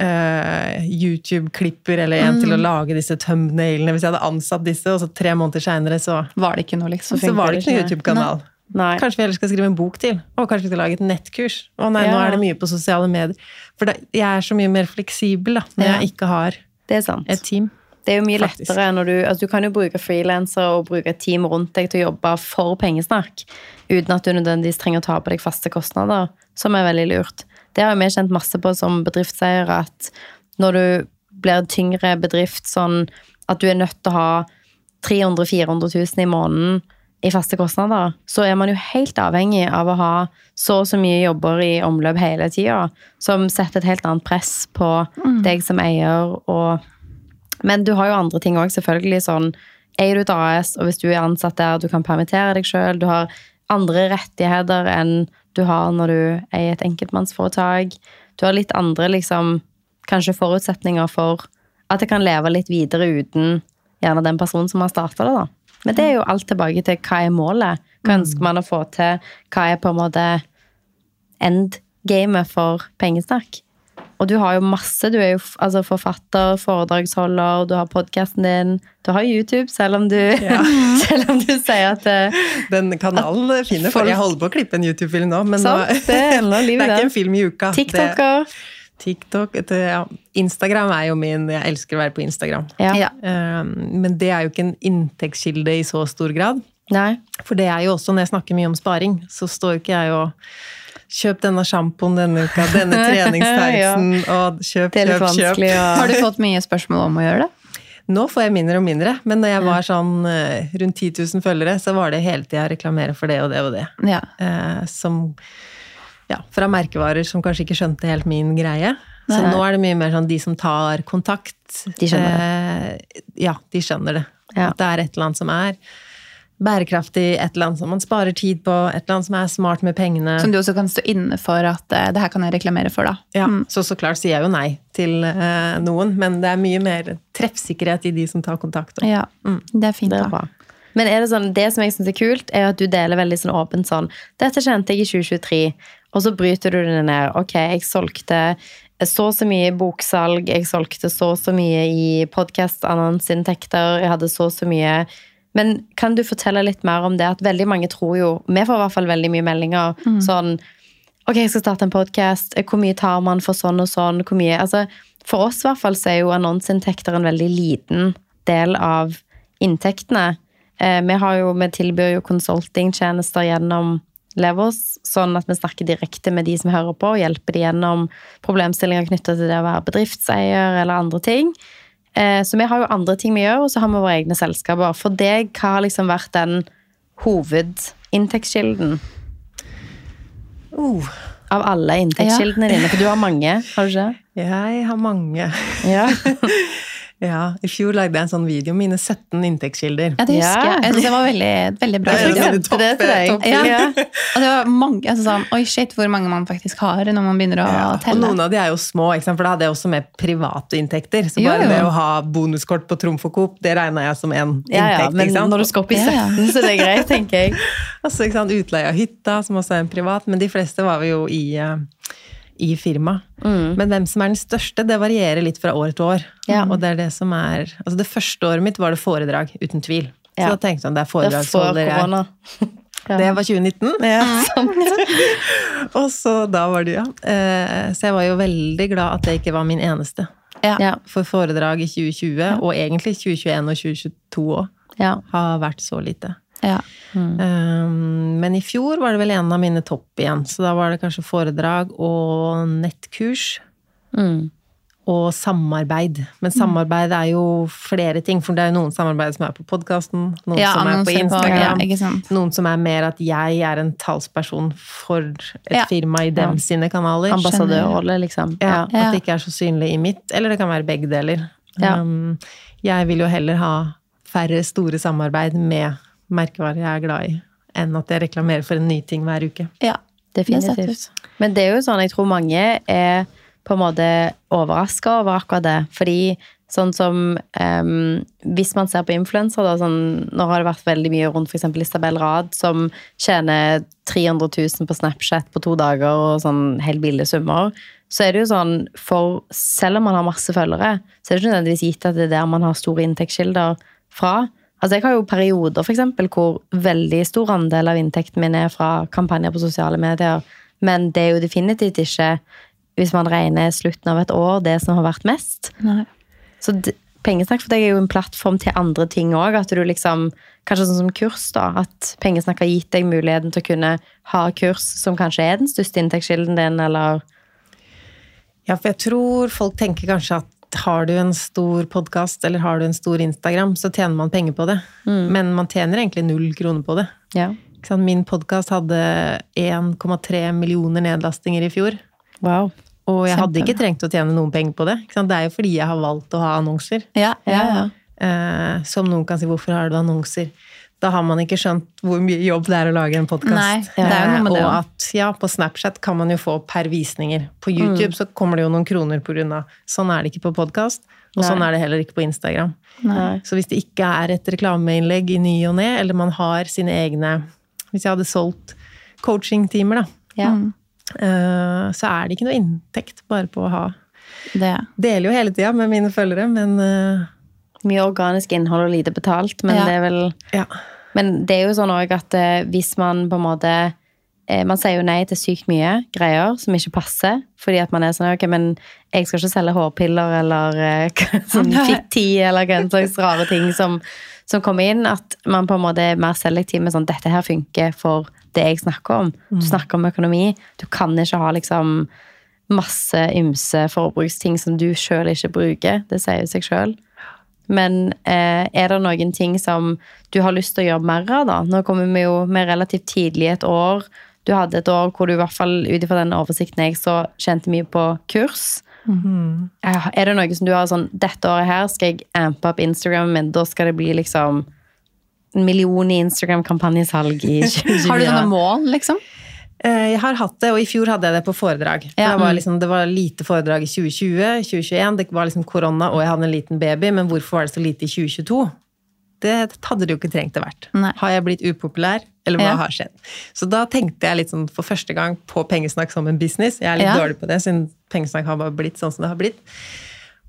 uh, YouTube-klipper eller en til å
Mm.
lage disse thumbnailene Hvis jeg hadde ansatt disse, og så tre måneder seinere så,
Var det ikke noe, liksom?
så var det ikke noen. YouTube-kanal.
Nei.
Kanskje vi heller skal skrive en bok til? Og kanskje vi skal lage et nettkurs? Å nei, nå er det mye på sosiale medier. For da, jeg er så mye mer fleksibel da, når
Ja.
jeg ikke har
Det er sant.
et team.
Det er jo mye
Faktisk.
lettere når du altså Du kan jo bruke frilansere og bruke et team rundt deg til å jobbe for pengesnakk, uten at du nødvendigvis trenger å ta på deg faste kostnader, som er veldig lurt. Det har vi kjent masse på som bedriftseiere, at når du blir en tyngre bedrift, sånn at du er nødt til å ha 300 000-400 000 i måneden i faste kostnader, så er man jo helt avhengig av å ha så og så mye jobber i omløp hele tida, som setter et helt annet press på deg som eier og men du har jo andre ting òg, selvfølgelig. Sånn, eier du et AS, og hvis du er ansatt der, du kan permittere deg sjøl. Du har andre rettigheter enn du har når du eier et enkeltmannsforetak. Du har litt andre, liksom, kanskje forutsetninger for at jeg kan leve litt videre uten gjerne den personen som har starta det, da. Men det er jo alt tilbake til hva er målet. Hva ønsker man å få til? Hva er på en måte endgamet for pengesnakk? Og du har jo masse. Du er jo altså, forfatter, foredragsholder, du har podkasten din, du har YouTube, selv om du, selv om du sier at eh,
Den kanalen finner, fin. for
Folk-
Jeg holder på å klippe en YouTube-film nå, men
Sant,
nå,
det er enda liv
det er ikke en film i uka. Det-
TikToker
TikTok, et, ja. Instagram er jo min Jeg elsker å være på Instagram.
ja.
Ja.
Um, Men det er jo ikke en inntektskilde i så stor grad.
Nei.
For det er jo også, når jeg snakker mye om sparing, så står jo ikke jeg og Kjøp denne sjampoen denne uka, denne treningstightsen, og kjøp, kjøp, kjøp.
Ja.
Har du fått mye spørsmål om å gjøre det?
Nå får jeg mindre og mindre, men når jeg var sånn eh, rundt 10 000 følgere, så var det hele tida reklamere for det og det og det.
Ja.
Eh, som ja, fra merkevarer som kanskje ikke skjønte helt min greie. Så
Nei.
nå er det mye mer sånn de som tar kontakt.
De skjønner
det. ja, de skjønner det.
Ja.
At det er et eller annet som er bærekraftig, et eller annet som man sparer tid på, et eller annet som er smart med pengene.
Som du også kan stå inne for at uh, det her kan jeg reklamere for, da.
Ja, Så så klart sier jeg jo nei til uh, noen, men det er mye mer treffsikkerhet i de som tar kontakt. da.
Ja, det er fint,
Det er da. Men er det sånn, det som jeg syns er kult, er at du deler veldig sånn åpent sånn Dette kjente jeg i 2023, og så bryter du det ned. Ok, jeg solgte så og så mye boksalg, jeg solgte så og så mye i podkast-annonseinntekter, jeg hadde så og så mye Men kan du fortelle litt mer om det? At veldig mange tror jo Vi får i hvert fall veldig mye meldinger sånn Ok, jeg skal starte en podkast. Hvor mye tar man for sånn og sånn? Hvor mye, altså, for oss i hvert fall så er jo annonseinntekter en veldig liten del av inntektene. Eh, vi, har jo, vi tilbyr jo konsultingtjenester gjennom Levels, sånn at vi snakker direkte med de som hører på, og hjelper de gjennom problemstillinger knytta til det å være bedriftseier eller andre ting. Eh, så vi har jo andre ting vi gjør, og så har vi våre egne selskaper. For deg, hva har liksom vært den hovedinntektskilden
Uh,
av alle inntektskildene dine? For du har mange, har du ikke?
jeg har mange.
Ja.
Ja, I fjor lagde jeg en sånn video, mine 17 inntektskilder.
Ja, det husker
Ja.
jeg. Jeg det var veldig, veldig bra.
Det er
video.
det til deg.
topp-
Ja.
Ja.
Og det var mange, altså sånn, Oi, shit, hvor mange man faktisk har når man begynner å
Ja, og noen av de er jo små, ikke sant? for da hadde jeg også med private inntekter. Så bare
jo.
det å ha bonuskort på Trumf og Coop, det regna jeg som en
Ja, ja, men
ikke sant?
når du skal opp i
Ja, ja.
17, så det er greit, tenker jeg.
Altså, ikke sant? Utleie av hytta, som også er en privat, men de fleste var vi jo i, eh, i firma.
Mm.
Men hvem som er den største, det varierer litt fra år til år.
Ja.
Og det er det som er Altså, det første året mitt var det foredrag, uten tvil. Så
Ja.
da tenkte sånn, det er
er
foredragsholder jeg.
Ja.
Det var 2019.
Ja.
Og så da var det, ja. Eh, Så jeg var jo veldig glad at det ikke var min eneste.
Ja.
For foredrag i 2020, og egentlig 2021 og 2022 òg,
ja.
har vært så lite.
Ja.
Um, men i fjor var det vel en av mine topp igjen. Så da var det kanskje foredrag og nettkurs.
Mm.
Og samarbeid. Men samarbeid er jo flere ting. For det er jo noen samarbeid som er på podkasten, noen
Ja,
som er på Instagram.
på, ja,
Noen som er mer at jeg er en talsperson for et
Ja.
firma i dem sine kanaler.
Ambassadørrolle, liksom.
Ja. At det ikke er så synlig i mitt. Eller det kan være begge deler. Um, jeg vil jo heller ha færre store samarbeid med merkevarer jeg er glad i, enn at jeg reklamerer for en ny ting hver uke.
Ja. Det
Definitivt. Men det er jo sånn, jeg tror mange er på en måte overraska over akkurat det. Fordi sånn som um, Hvis man ser på influensere, sånn, nå har det vært veldig mye rundt f.eks. Isabel Rad, som tjener 300 000 på Snapchat på to dager, og sånn helt ville summer. Så er det jo sånn, for selv om man har masse følgere, så er det ikke nødvendigvis gitt at det er der man har store inntektskilder fra. Altså Jeg har jo perioder for eksempel, hvor veldig stor andel av inntekten min er fra kampanjer på sosiale medier. Men det er jo definitivt ikke, hvis man regner slutten av et år, det som har vært mest.
Nei.
Så Pengesnakk for deg er jo en plattform til andre ting òg. Liksom Kanskje sånn som kurs, da. At Pengesnakk har gitt deg muligheten til å kunne ha kurs som kanskje er den største inntektskilden din, eller
Ja, for jeg tror folk tenker kanskje at har du en stor podkast eller har du en stor Instagram, så tjener man penger på det. Men man tjener egentlig null kroner på det.
Ja.
Min podkast hadde 1,3 millioner nedlastinger i fjor.
Wow.
Og jeg hadde ikke trengt å tjene noen penger på det. Det er jo fordi jeg har valgt å ha annonser.
Ja, ja, ja.
Eh, som noen kan si 'hvorfor har du annonser'? Da har man ikke skjønt hvor mye jobb det er å lage en podkast.
Det
og at ja, på Snapchat kan man jo få per visninger. På YouTube så kommer det jo noen kroner av Sånn er det ikke på podkast, og
Nei.
sånn er det heller ikke på Instagram.
Nei.
Så hvis det ikke er et reklameinnlegg i ny og ne, eller man har sine egne Hvis jeg hadde solgt coachingtimer, da,
Ja.
eh, så er det ikke noe inntekt bare på å ha
Det.
Deler jo hele tida med mine følgere, men eh,
Mye organisk innhold og lite betalt, men
Ja.
det er vel
ja.
Men det er jo sånn òg at eh, hvis man på en måte eh, man sier jo nei til sykt mye greier som ikke passer. Fordi at man er sånn Ok, men jeg skal ikke selge hårpiller eller eh, sånn fitti eller hva slags rare ting som, som kommer inn. At man på en måte er mer selektiv med sånn Dette her funker for det jeg snakker om. Du snakker om økonomi. Du kan ikke ha liksom masse ymse forbruksting som du sjøl ikke bruker. Det sier jo seg sjøl. Men eh, er det noen ting som du har lyst til å gjøre mer av, da? Nå kommer vi jo med relativt tidlig et år. Du hadde et år hvor du i hvert fall ut ifra den oversikten jeg så, kjente mye på kurs. Eh, Er det noe som du har sånn Dette året her skal jeg ampe opp Instagramen min. Da skal det bli liksom en million i Instagram-kampanjesalg i 2024.
Har du sånne mål, liksom?
Eh, Jeg har hatt det, og i fjor hadde jeg det på foredrag.
Ja.
det, var liksom, det var lite foredrag i 2020, 2021, det var liksom korona, og jeg hadde en liten baby, men hvorfor var det så lite i 2022? Det hadde det jo ikke trengt å vært.
Nei.
Har jeg blitt upopulær, eller hva
Ja.
har skjedd? Så da tenkte jeg litt sånn for første gang på pengesnakk som en business. Jeg er litt
Ja.
dårlig på det, siden pengesnakk har bare blitt sånn som det har blitt.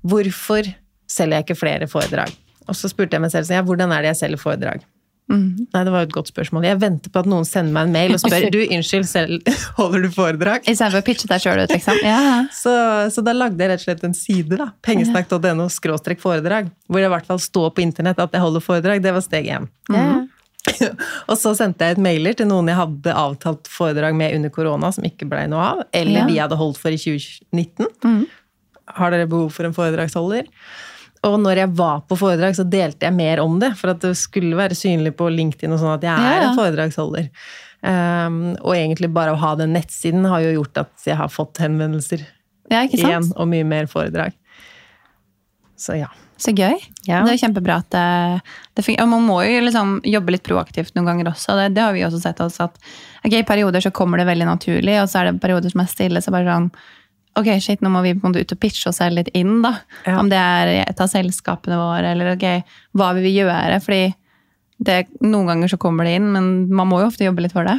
Hvorfor selger jeg ikke flere foredrag? Og så spurte jeg meg selv, hvordan er det jeg selger foredrag?
Mhm.
Nei, det var et godt spørsmål. Jeg venter på at noen sender meg en mail og spør du, unnskyld, selv, holder du foredrag?
Istedenfor å pitche deg sjøl ut, liksom. Ja.
Så, så da lagde jeg rett og slett en side, da. Pengesnakk.no skråstrek foredrag. Hvor det i hvert fall står på internett at jeg holder foredrag. Det var steg én.
Yeah.
Og så sendte jeg et mailer til noen jeg hadde avtalt foredrag med under korona, som ikke blei noe av. Eller
yeah.
vi hadde holdt for i 2019. Har dere behov for en foredragsholder? Og når jeg var på foredrag, så delte jeg mer om det. For at det skulle være synlig på LinkedIn og sånn at jeg er
Ja, ja.
en foredragsholder. Um, og egentlig bare å ha den nettsiden har jo gjort at jeg har fått henvendelser
ja,
igjen, og mye mer foredrag. Så ja.
Så gøy.
Ja.
Det er jo kjempebra at det, det fungerer. Og man må jo liksom jobbe litt proaktivt noen ganger også. Det, det har vi også sett oss at okay, i perioder så kommer det veldig naturlig, og så er det perioder som er stille. så bare sånn, Ok, shit, nå må vi på en måte ut og pitche oss selv litt inn, da.
Ja.
Om det er et av selskapene våre, eller ok, hva vil vi gjøre? Fordi det, noen ganger så kommer det inn, men man må jo ofte jobbe litt for det.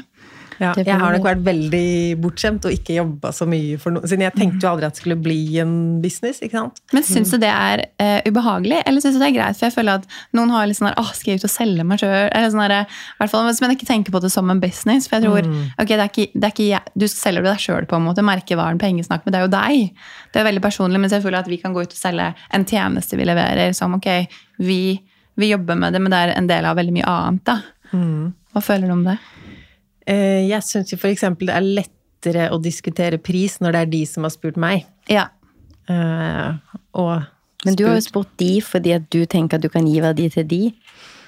Ja, jeg har nok vært veldig bortskjemt og ikke jobba så mye for noe. Siden jeg tenkte jo aldri at det skulle bli en business, ikke sant.
Men syns du det er uh, ubehagelig, eller syns du det er greit? For jeg føler at noen har litt sånn her, åh, skal jeg ut og selge meg sjøl? Sånn her, hvert fall hvis ikke tenker på det som en business. For jeg tror, ok, det er ikke, det er ikke jeg, du selger deg sjøl på en måte, merkevaren pengesnakk, men det er jo deg. Det er veldig personlig, men selvfølgelig at vi kan gå ut og selge en tjeneste vi leverer, som ok, vi, vi jobber med det, men det er en del av veldig mye annet, da. Hva føler du om det?
Eh, Jeg syns jo f.eks. det er lettere å diskutere pris når det er de som har spurt meg.
Ja.
Eh, Og
Men du har jo
spurt-
spurt de fordi at du tenker at du kan gi verdi til de.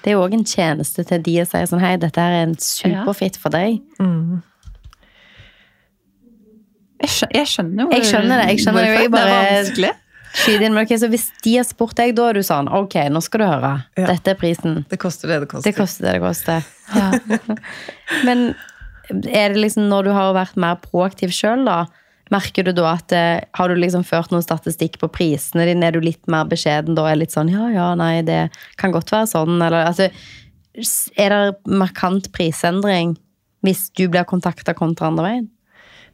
Det er jo òg en tjeneste til de å si sånn hei, dette er en superfit for deg.
Jeg skjønner, jeg skjønner jo
Jeg skjønner det, jeg skjønner
hvorfor.
jeg bare-
Det er vanskelig.
Skyt inn, men okay, så Hvis de har spurt deg, da er du sånn Ok, nå skal du høre.
Ja.
Dette er prisen.
Det koster det det koster.
Det koster det det koster.
Ja.
Men er det liksom når du har vært mer proaktiv sjøl, da? Merker du da at eh, Har du liksom ført noen statistikk på prisene dine? Er du litt mer beskjeden da? Er litt sånn ja, ja, nei, det kan godt være sånn, eller altså Er det markant prisendring hvis du blir kontakta kontra andre veien?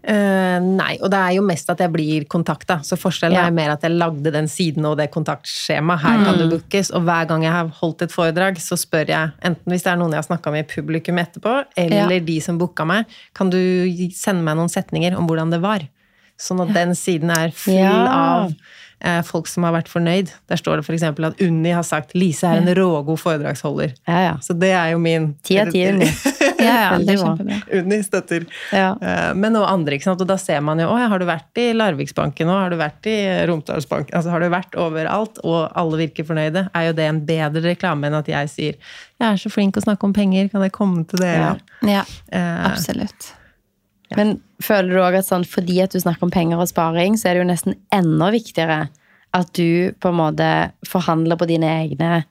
Eh, nei, og det er jo mest at jeg blir kontakta. Så forskjellen
Ja.
er mer at jeg lagde den siden og det kontaktskjemaet. Her kan du bookes. Og hver gang jeg har holdt et foredrag, så spør jeg, enten hvis det er noen jeg har snakka med i publikum etterpå, eller
Ja.
de som booka meg, kan du sende meg noen setninger om hvordan det var? Sånn at den siden er full
Ja.
av folk som har vært fornøyd. Der står det f.eks. at Unni har sagt 'Lise er en rågod foredragsholder'.
Ja, ja.
Så det er jo min
Ti av ti, Unni.
Ja, det.
Unni støtter.
Ja.
Eh, Men og andre, ikke sant? og da ser man jo å, har du vært i Larviksbanken nå, har du vært i Romsdalsbanken, altså har du vært overalt, og alle virker fornøyde, er jo det en bedre reklame enn at jeg sier jeg er så flink å snakke om penger, kan jeg komme til dere?
Ja,
Eh,
absolutt.
Men føler du òg at sånn, fordi at du snakker om penger og sparing, så er det jo nesten enda viktigere at du på en måte forhandler på dine egne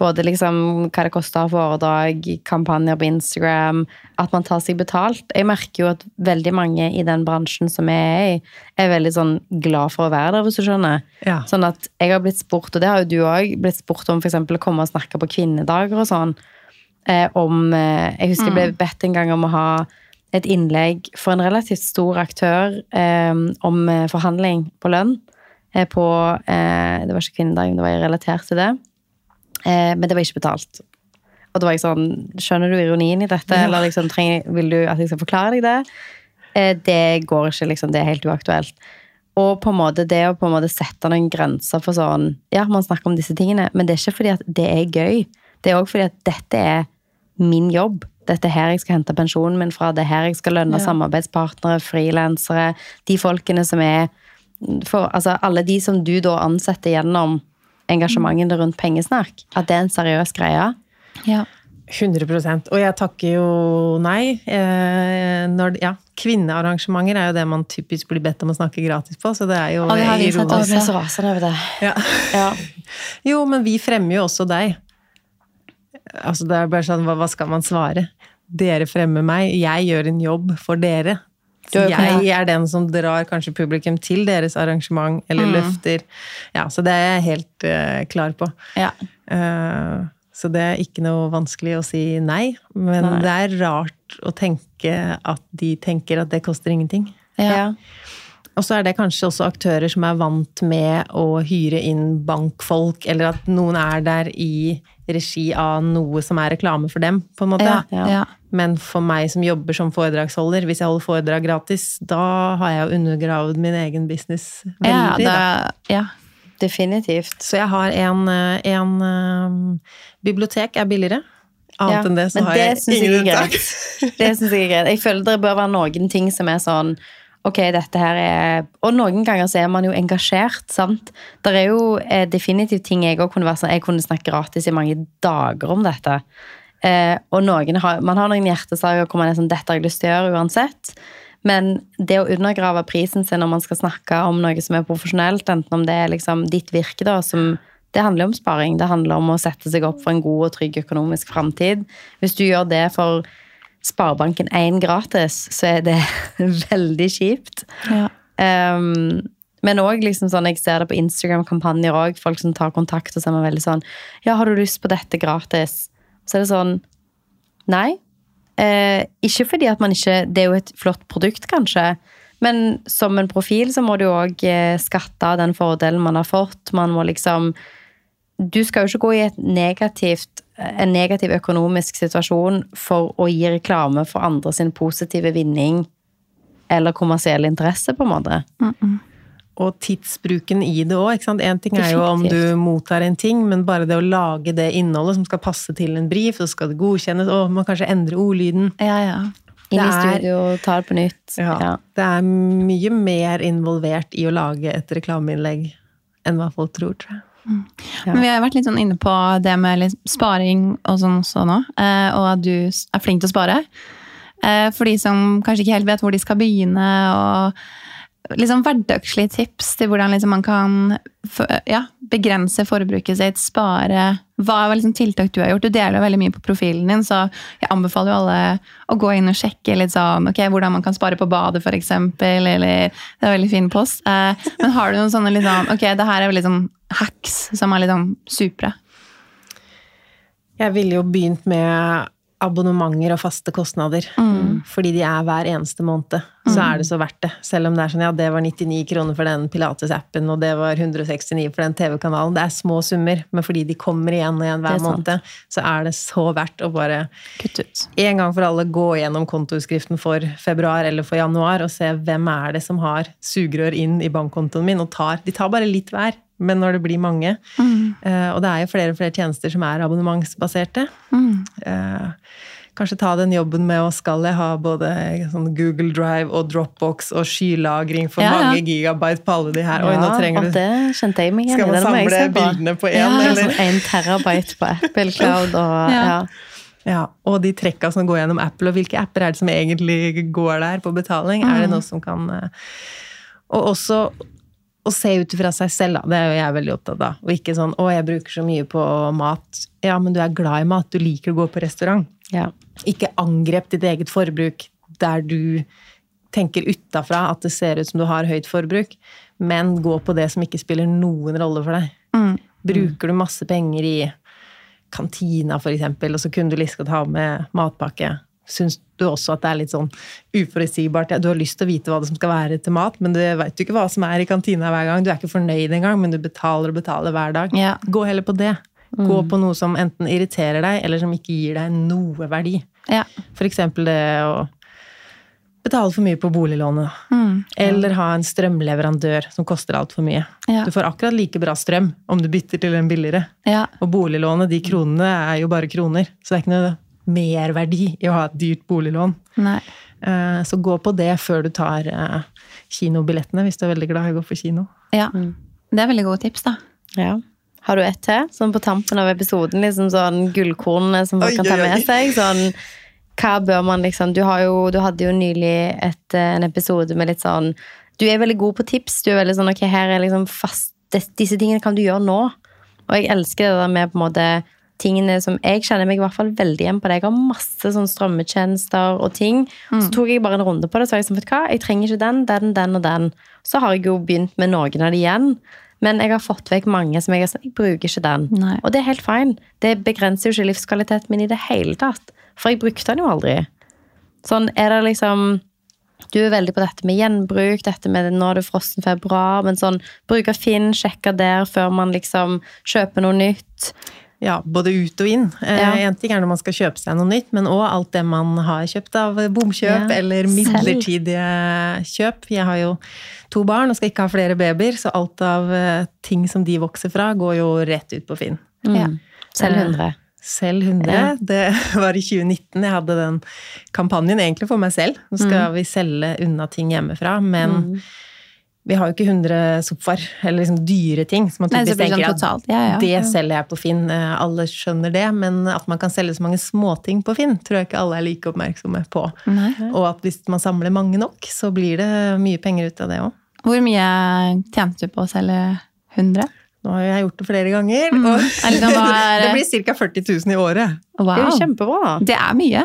både liksom hva det koster av foredrag, kampanjer på Instagram, at man tar seg betalt. Jeg merker jo at veldig mange i den bransjen som jeg er i, er veldig sånn glad for å være der, hvis du skjønner.
Ja.
Sånn at jeg har blitt spurt, og det har jo du òg, blitt spurt om f.eks. å komme og snakke på kvinnedager og sånn. Eh, om eh, Jeg husker jeg ble bedt en gang om å ha et innlegg for en relativt stor aktør eh, om eh, forhandling på lønn. Eh, på eh, Det var ikke kvinnedag, men det var relatert til det. Eh, men det var ikke betalt. Og da var jeg sånn Skjønner du ironien i dette, eller liksom, trenger, vil du at jeg skal forklare deg det? Eh, det går ikke, liksom. Det er helt uaktuelt. Og på en måte det å på en måte sette noen grenser for sånn Ja, man snakker om disse tingene, men det er ikke fordi at det er gøy. Det er òg fordi at dette er min jobb. Dette er her jeg skal hente pensjonen min fra. Det er her jeg skal lønne
Ja.
samarbeidspartnere, frilansere, de folkene som er for, Altså alle de som du da ansetter gjennom engasjementet rundt pengesnakk. At det er en seriøs greie.
Ja.
100 Og jeg takker jo nei. Eh, når, ja, kvinnearrangementer er jo det man typisk blir bedt om å snakke gratis på, så det er jo
sett
Å,
ironisk.
jeg ble så rasende over det.
Ja.
Ja.
Jo, men vi fremmer jo også deg. Altså, det er bare sånn, hva, hva skal man svare? Dere fremmer meg, jeg gjør en jobb for dere.
Er
Jeg er den som drar kanskje publikum til deres arrangement, eller løfter. Ja, så det er jeg helt uh, klar på.
Ja.
Uh, så det er ikke noe vanskelig å si nei, men
Nei.
det er rart å tenke at de tenker at det koster ingenting.
Ja.
Og så er det kanskje også aktører som er vant med å hyre inn bankfolk, eller at noen er der i regi av noe som er reklame for dem, på en måte.
Ja.
Ja.
Ja.
Men for meg som jobber som foredragsholder, hvis jeg holder foredrag gratis, da har jeg jo undergravd min egen business veldig.
Ja,
da.
ja.
Definitivt.
Så jeg har en, en um, Bibliotek er billigere. Annet
Ja,
enn det så har
det
jeg ingen unntak.
Det synes jeg er greit. Jeg føler det bør være noen ting som er sånn Ok, dette her er Og noen ganger så er man jo engasjert, sant? Det er jo eh, definitivt ting jeg òg kunne vært sånn Jeg kunne snakke gratis i mange dager om dette. Eh, og noen har, man har noen hjertesaker hvor man er sånn Dette har jeg lyst til å gjøre uansett. Men det å undergrave prisen sin når man skal snakke om noe som er profesjonelt, enten om det er liksom ditt virke, da, som det handler om sparing. Det handler om å sette seg opp for en god og trygg økonomisk framtid. Hvis du gjør det for Sparebanken 1 gratis, så er det veldig kjipt.
Ja.
Um, men òg liksom sånn, jeg ser det på Instagram-kampanjer òg. Folk som tar kontakt og så er man veldig sånn Ja, har du lyst på dette gratis? Så er det sånn Nei. Eh, ikke fordi at man ikke Det er jo et flott produkt, kanskje. Men som en profil så må du òg eh, skatte av den fordelen man har fått. Man må liksom Du skal jo ikke gå i et negativt, en negativ økonomisk situasjon for å gi reklame for andre sin positive vinning eller kommersiell interesse, på en måte.
Og tidsbruken i det òg. Én ting er jo om du mottar en ting, men bare det å lage det innholdet som skal passe til en brief, så skal det godkjennes, og man kanskje endre ordlyden.
Ja, ja.
Inn i studio, ta det på nytt.
Ja.
Ja.
Det er mye mer involvert i å lage et reklameinnlegg enn hva folk tror, tror jeg.
Ja.
Men vi har vært litt sånn inne på det med sparing og sånn også nå, eh, og at du er flink til å spare. Eh, For de som kanskje ikke helt vet hvor de skal begynne, og liksom hverdagslige tips til hvordan liksom man kan ja, begrense forbruket sitt, spare. Hva er liksom tiltak du har gjort? Du deler veldig mye på profilen din, så jeg anbefaler jo alle å gå inn og sjekke litt sånn, okay, hvordan man kan spare på badet, eksempel, eller det er veldig fin post. Eh, Men har du noen sånne sånn, ok, det her er veldig sånn hacks som er litt sånn supre?
Jeg ville jo begynt med abonnementer og faste kostnader. Fordi de er hver eneste måned. Så er det så verdt det. Selv om det er sånn, ja, det var 99 kroner for den Pilates-appen, og det var 169 for den TV-kanalen. Det er små summer, men fordi de kommer igjen og igjen hver
er
måned, så er det så verdt å bare
Kutt ut.
en gang for alle gå gjennom kontoutskriften for februar eller for januar og se hvem er det som har sugerør inn i bankkontoen min og tar De tar bare litt hver, men når det blir mange eh, Og det er jo flere og flere tjenester som er abonnementsbaserte. Eh, kanskje ta den jobben med å skal jeg ha både sånn Google Drive og Dropbox og skylagring for
Ja, ja.
mange gigabyte på alle de her. Oi, nå trenger du
det kjente jeg meg igjen
Skal man samle bildene på én,
Ja,
eller?
sånn en terabyte på Apple Cloud og
Ja.
ja.
Og de trekka som går gjennom Apple, og hvilke apper er det som egentlig går der på betaling? Er det noe som kan eh, Og også å se ut fra seg selv, da. Det er jo jeg veldig opptatt av. Og ikke sånn 'Å, jeg bruker så mye på mat'. Ja, men du er glad i mat. Du liker å gå på restaurant.
ja.
Ikke angrep ditt eget forbruk der du tenker utafra at det ser ut som du har høyt forbruk, men gå på det som ikke spiller noen rolle for deg.
Mm.
Bruker du masse penger i kantina, eksempel, og så kunne du liksom ha med matpakke. Syns du også at det er litt sånn uforutsigbart? Ja, du har lyst til å vite hva det som skal være til mat, men du veit jo ikke hva som er i kantina hver gang. Du er ikke fornøyd engang, men du betaler og betaler hver dag.
Ja.
Gå heller på det. Gå på noe som enten irriterer deg, eller som ikke gir deg noe verdi.
Ja.
For eksempel det å betale for mye på boliglånet.
Mm.
Eller ha en strømleverandør som koster altfor mye.
Ja.
Du får akkurat like bra strøm om du bytter til en billigere.
Ja.
Og boliglånet, de kronene, er jo bare kroner. Så det er ikke noe merverdi i å ha et dyrt boliglån.
Nei.
Eh, Så gå på det før du tar eh, kinobillettene, hvis du er veldig glad i å gå på kino.
Ja. Det er veldig gode tips, da.
Ja. Har du ett til? Sånn på tampen av episoden, liksom sånn gullkornene som folk
Oi,
kan ta med seg? Sånn, hva bør man liksom Du, har jo, du hadde jo nylig et, eh, en episode med litt sånn Du er veldig god på tips. Du er veldig sånn Ok, her er liksom fast Disse tingene kan du gjøre nå. Og jeg elsker det der med på en måte tingene som Jeg kjenner meg i hvert fall veldig igjen på det. Jeg har masse sånn strømmetjenester og ting. Så tok jeg bare en runde på det, så jeg sånn, vet hva, jeg trenger ikke den, den, den og den. Så har jeg jo begynt med noen av de igjen. Men jeg har fått vekk mange som jeg har sagt, jeg bruker ikke den.
Nei.
Og det er helt fine. Det begrenser jo ikke livskvaliteten min i det hele tatt. For jeg brukte den jo aldri. Sånn er det liksom Du er veldig på dette med gjenbruk, dette med nå er det frossen februar, men sånn bruke Finn, sjekke der før man liksom kjøper noe nytt.
Ja, både ut og inn. Én
Ja.
En ting er når man skal kjøpe seg noe nytt, men òg alt det man har kjøpt av bomkjøp
Ja,
eller
selv.
midlertidige kjøp. Jeg har jo to barn og skal ikke ha flere babyer, så alt av eh, ting som de vokser fra, går jo rett ut på Finn.
Ja.
Selv
Eh,
100.
Selv 100.
Ja.
Det var i 2019 jeg hadde den kampanjen, egentlig for meg selv. Nå skal vi selge unna ting hjemmefra, men vi har jo ikke 100 sofaer, eller liksom dyre ting. som man
Nei,
typisk
blir det
tenker
sånn
at.
Ja, ja.
det selger jeg på Finn. Eh, Alle skjønner det, men at man kan selge så mange småting på Finn, tror jeg ikke alle er like oppmerksomme på.
Nei.
Og at hvis man samler mange nok, så blir det mye penger ut av det òg.
Hvor mye tjente du på å selge 100?
Nå har jeg gjort det flere ganger, og
det
blir ca. 40 000 i året.
Det er jo kjempebra.
Det er mye.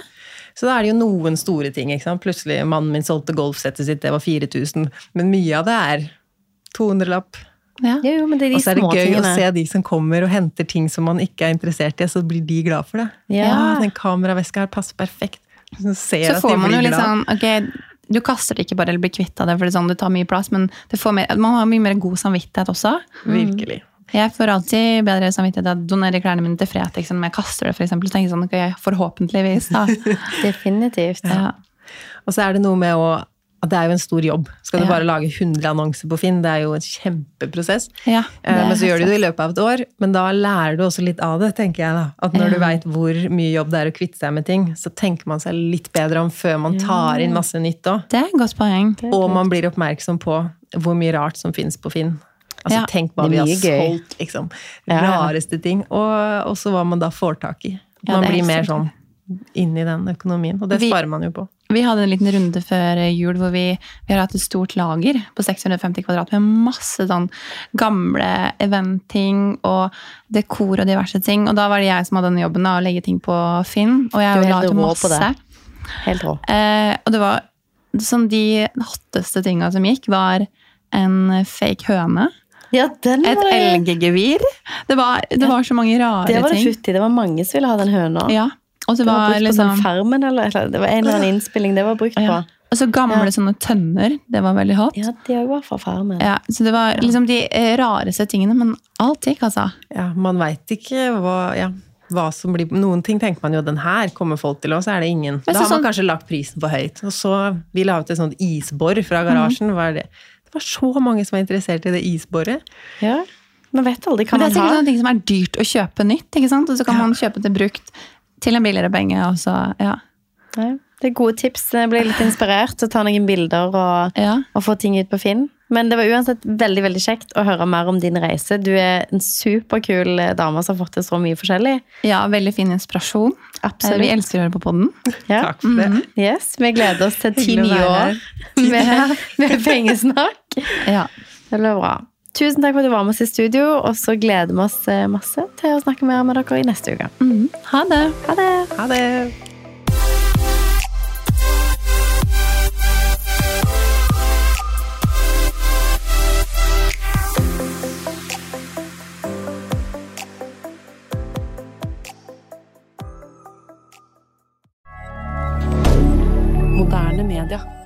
Så da er det jo noen store ting. ikke sant? Plutselig mannen min solgte golfsettet sitt, det var 4000. Men mye av det er 200-lapp.
Ja.
Jo, men det er
Og så er det gøy å se de som kommer og henter ting som man ikke er interessert i, så blir de glad for det.
Ja.
den kameraveska her passer perfekt. Så ser
Så
at
får
de
man jo litt sånn Ok, du kaster det ikke bare eller blir kvitt av det, for det, er sånn, det tar mye plass, men det får mer, man har mye mer god samvittighet også.
Virkelig.
Jeg får alltid bedre samvittighet av å donere klærne mine til Fretex enn om jeg kaster det, for eksempel. Så tenker sånn, okay, forhåpentligvis, da.
Definitivt.
Ja.
Og så er det noe med å at det er jo en stor jobb. Skal du
Ja.
bare lage 100 annonser på Finn, det er jo en kjempeprosess.
Ja,
Eh, Men så gjør du det i løpet av et år, men da lærer du også litt av det, tenker jeg da. At når du veit hvor mye jobb det er å kvitte seg med ting, så tenker man seg litt bedre om før man tar inn masse nytt òg.
Er.
Og man blir oppmerksom på hvor mye rart som fins på Finn. Altså
Ja.
Tenk hva vi har
gøy.
solgt, liksom. Rareste ting. Og så hva man da får tak i. Man blir mer sånn inn i den økonomien. Og det
Vi-
sparer man jo på.
Vi hadde en liten runde før jul hvor vi, vi har hatt et stort lager på 650 kvadrat med masse sånn gamle eventting og dekor og diverse ting. Og da var det jeg som hadde den jobben da, å legge ting på Finn. Og jeg la ut masse.
det. Helt rå.
Eh, og det var sånn de hotteste tinga som gikk, var en fake høne.
Ja, den
Et
var det.
elggevir. Det var, det var så mange rare
Det var det
ting.
futt i. Det var mange som ville ha den høna.
Ja. Og det
Det var
var
brukt på
liksom
sånn Farmen, eller, eller det var en eller annen innspilling det var brukt
ja.
på.
Og så gamle
Ja.
sånne tønner. Det var veldig hot.
Ja, de var fra Farmen.
Ja, så det var liksom de eh, rareste tingene, men alt gikk, altså.
Ja, man veit ikke hva, ja, hva som blir Noen ting tenker man jo den her kommer folk til, og så er det ingen. Da har man
sånn-
kanskje lagt prisen for høyt. Og så Vi la ut et sånt isbor fra garasjen. Hva er det? Det var så mange som var interessert i det isboret.
Ja. Man vet aldri hva man
Men det er sikkert
har.
sånne ting som er dyrt å kjøpe nytt, ikke sant? Og så kan man kjøpe det brukt til en billigere penge, og så, ja.
Ja. Det er gode tips. Jeg blir litt inspirert og ta noen bilder og,
ja.
og få ting ut på Finn. Men det var uansett veldig veldig kjekt å høre mer om din reise. Du er en superkul dame som har fått til så mye forskjellig.
Ja, veldig fin inspirasjon. Eh,
Absolutt.
Vi elsker å høre på podden.
Ja.
Takk for det.
Yes, Vi gleder oss til ti nye år med, med pengesnakk.
Ja.
Det blir bra. Tusen takk for at du var med oss i studio, og så gleder vi oss eh, masse til å snakke mer med dere i neste uke.
Mhm. Ha det!
Ha det!
Ha det!
Moderne media.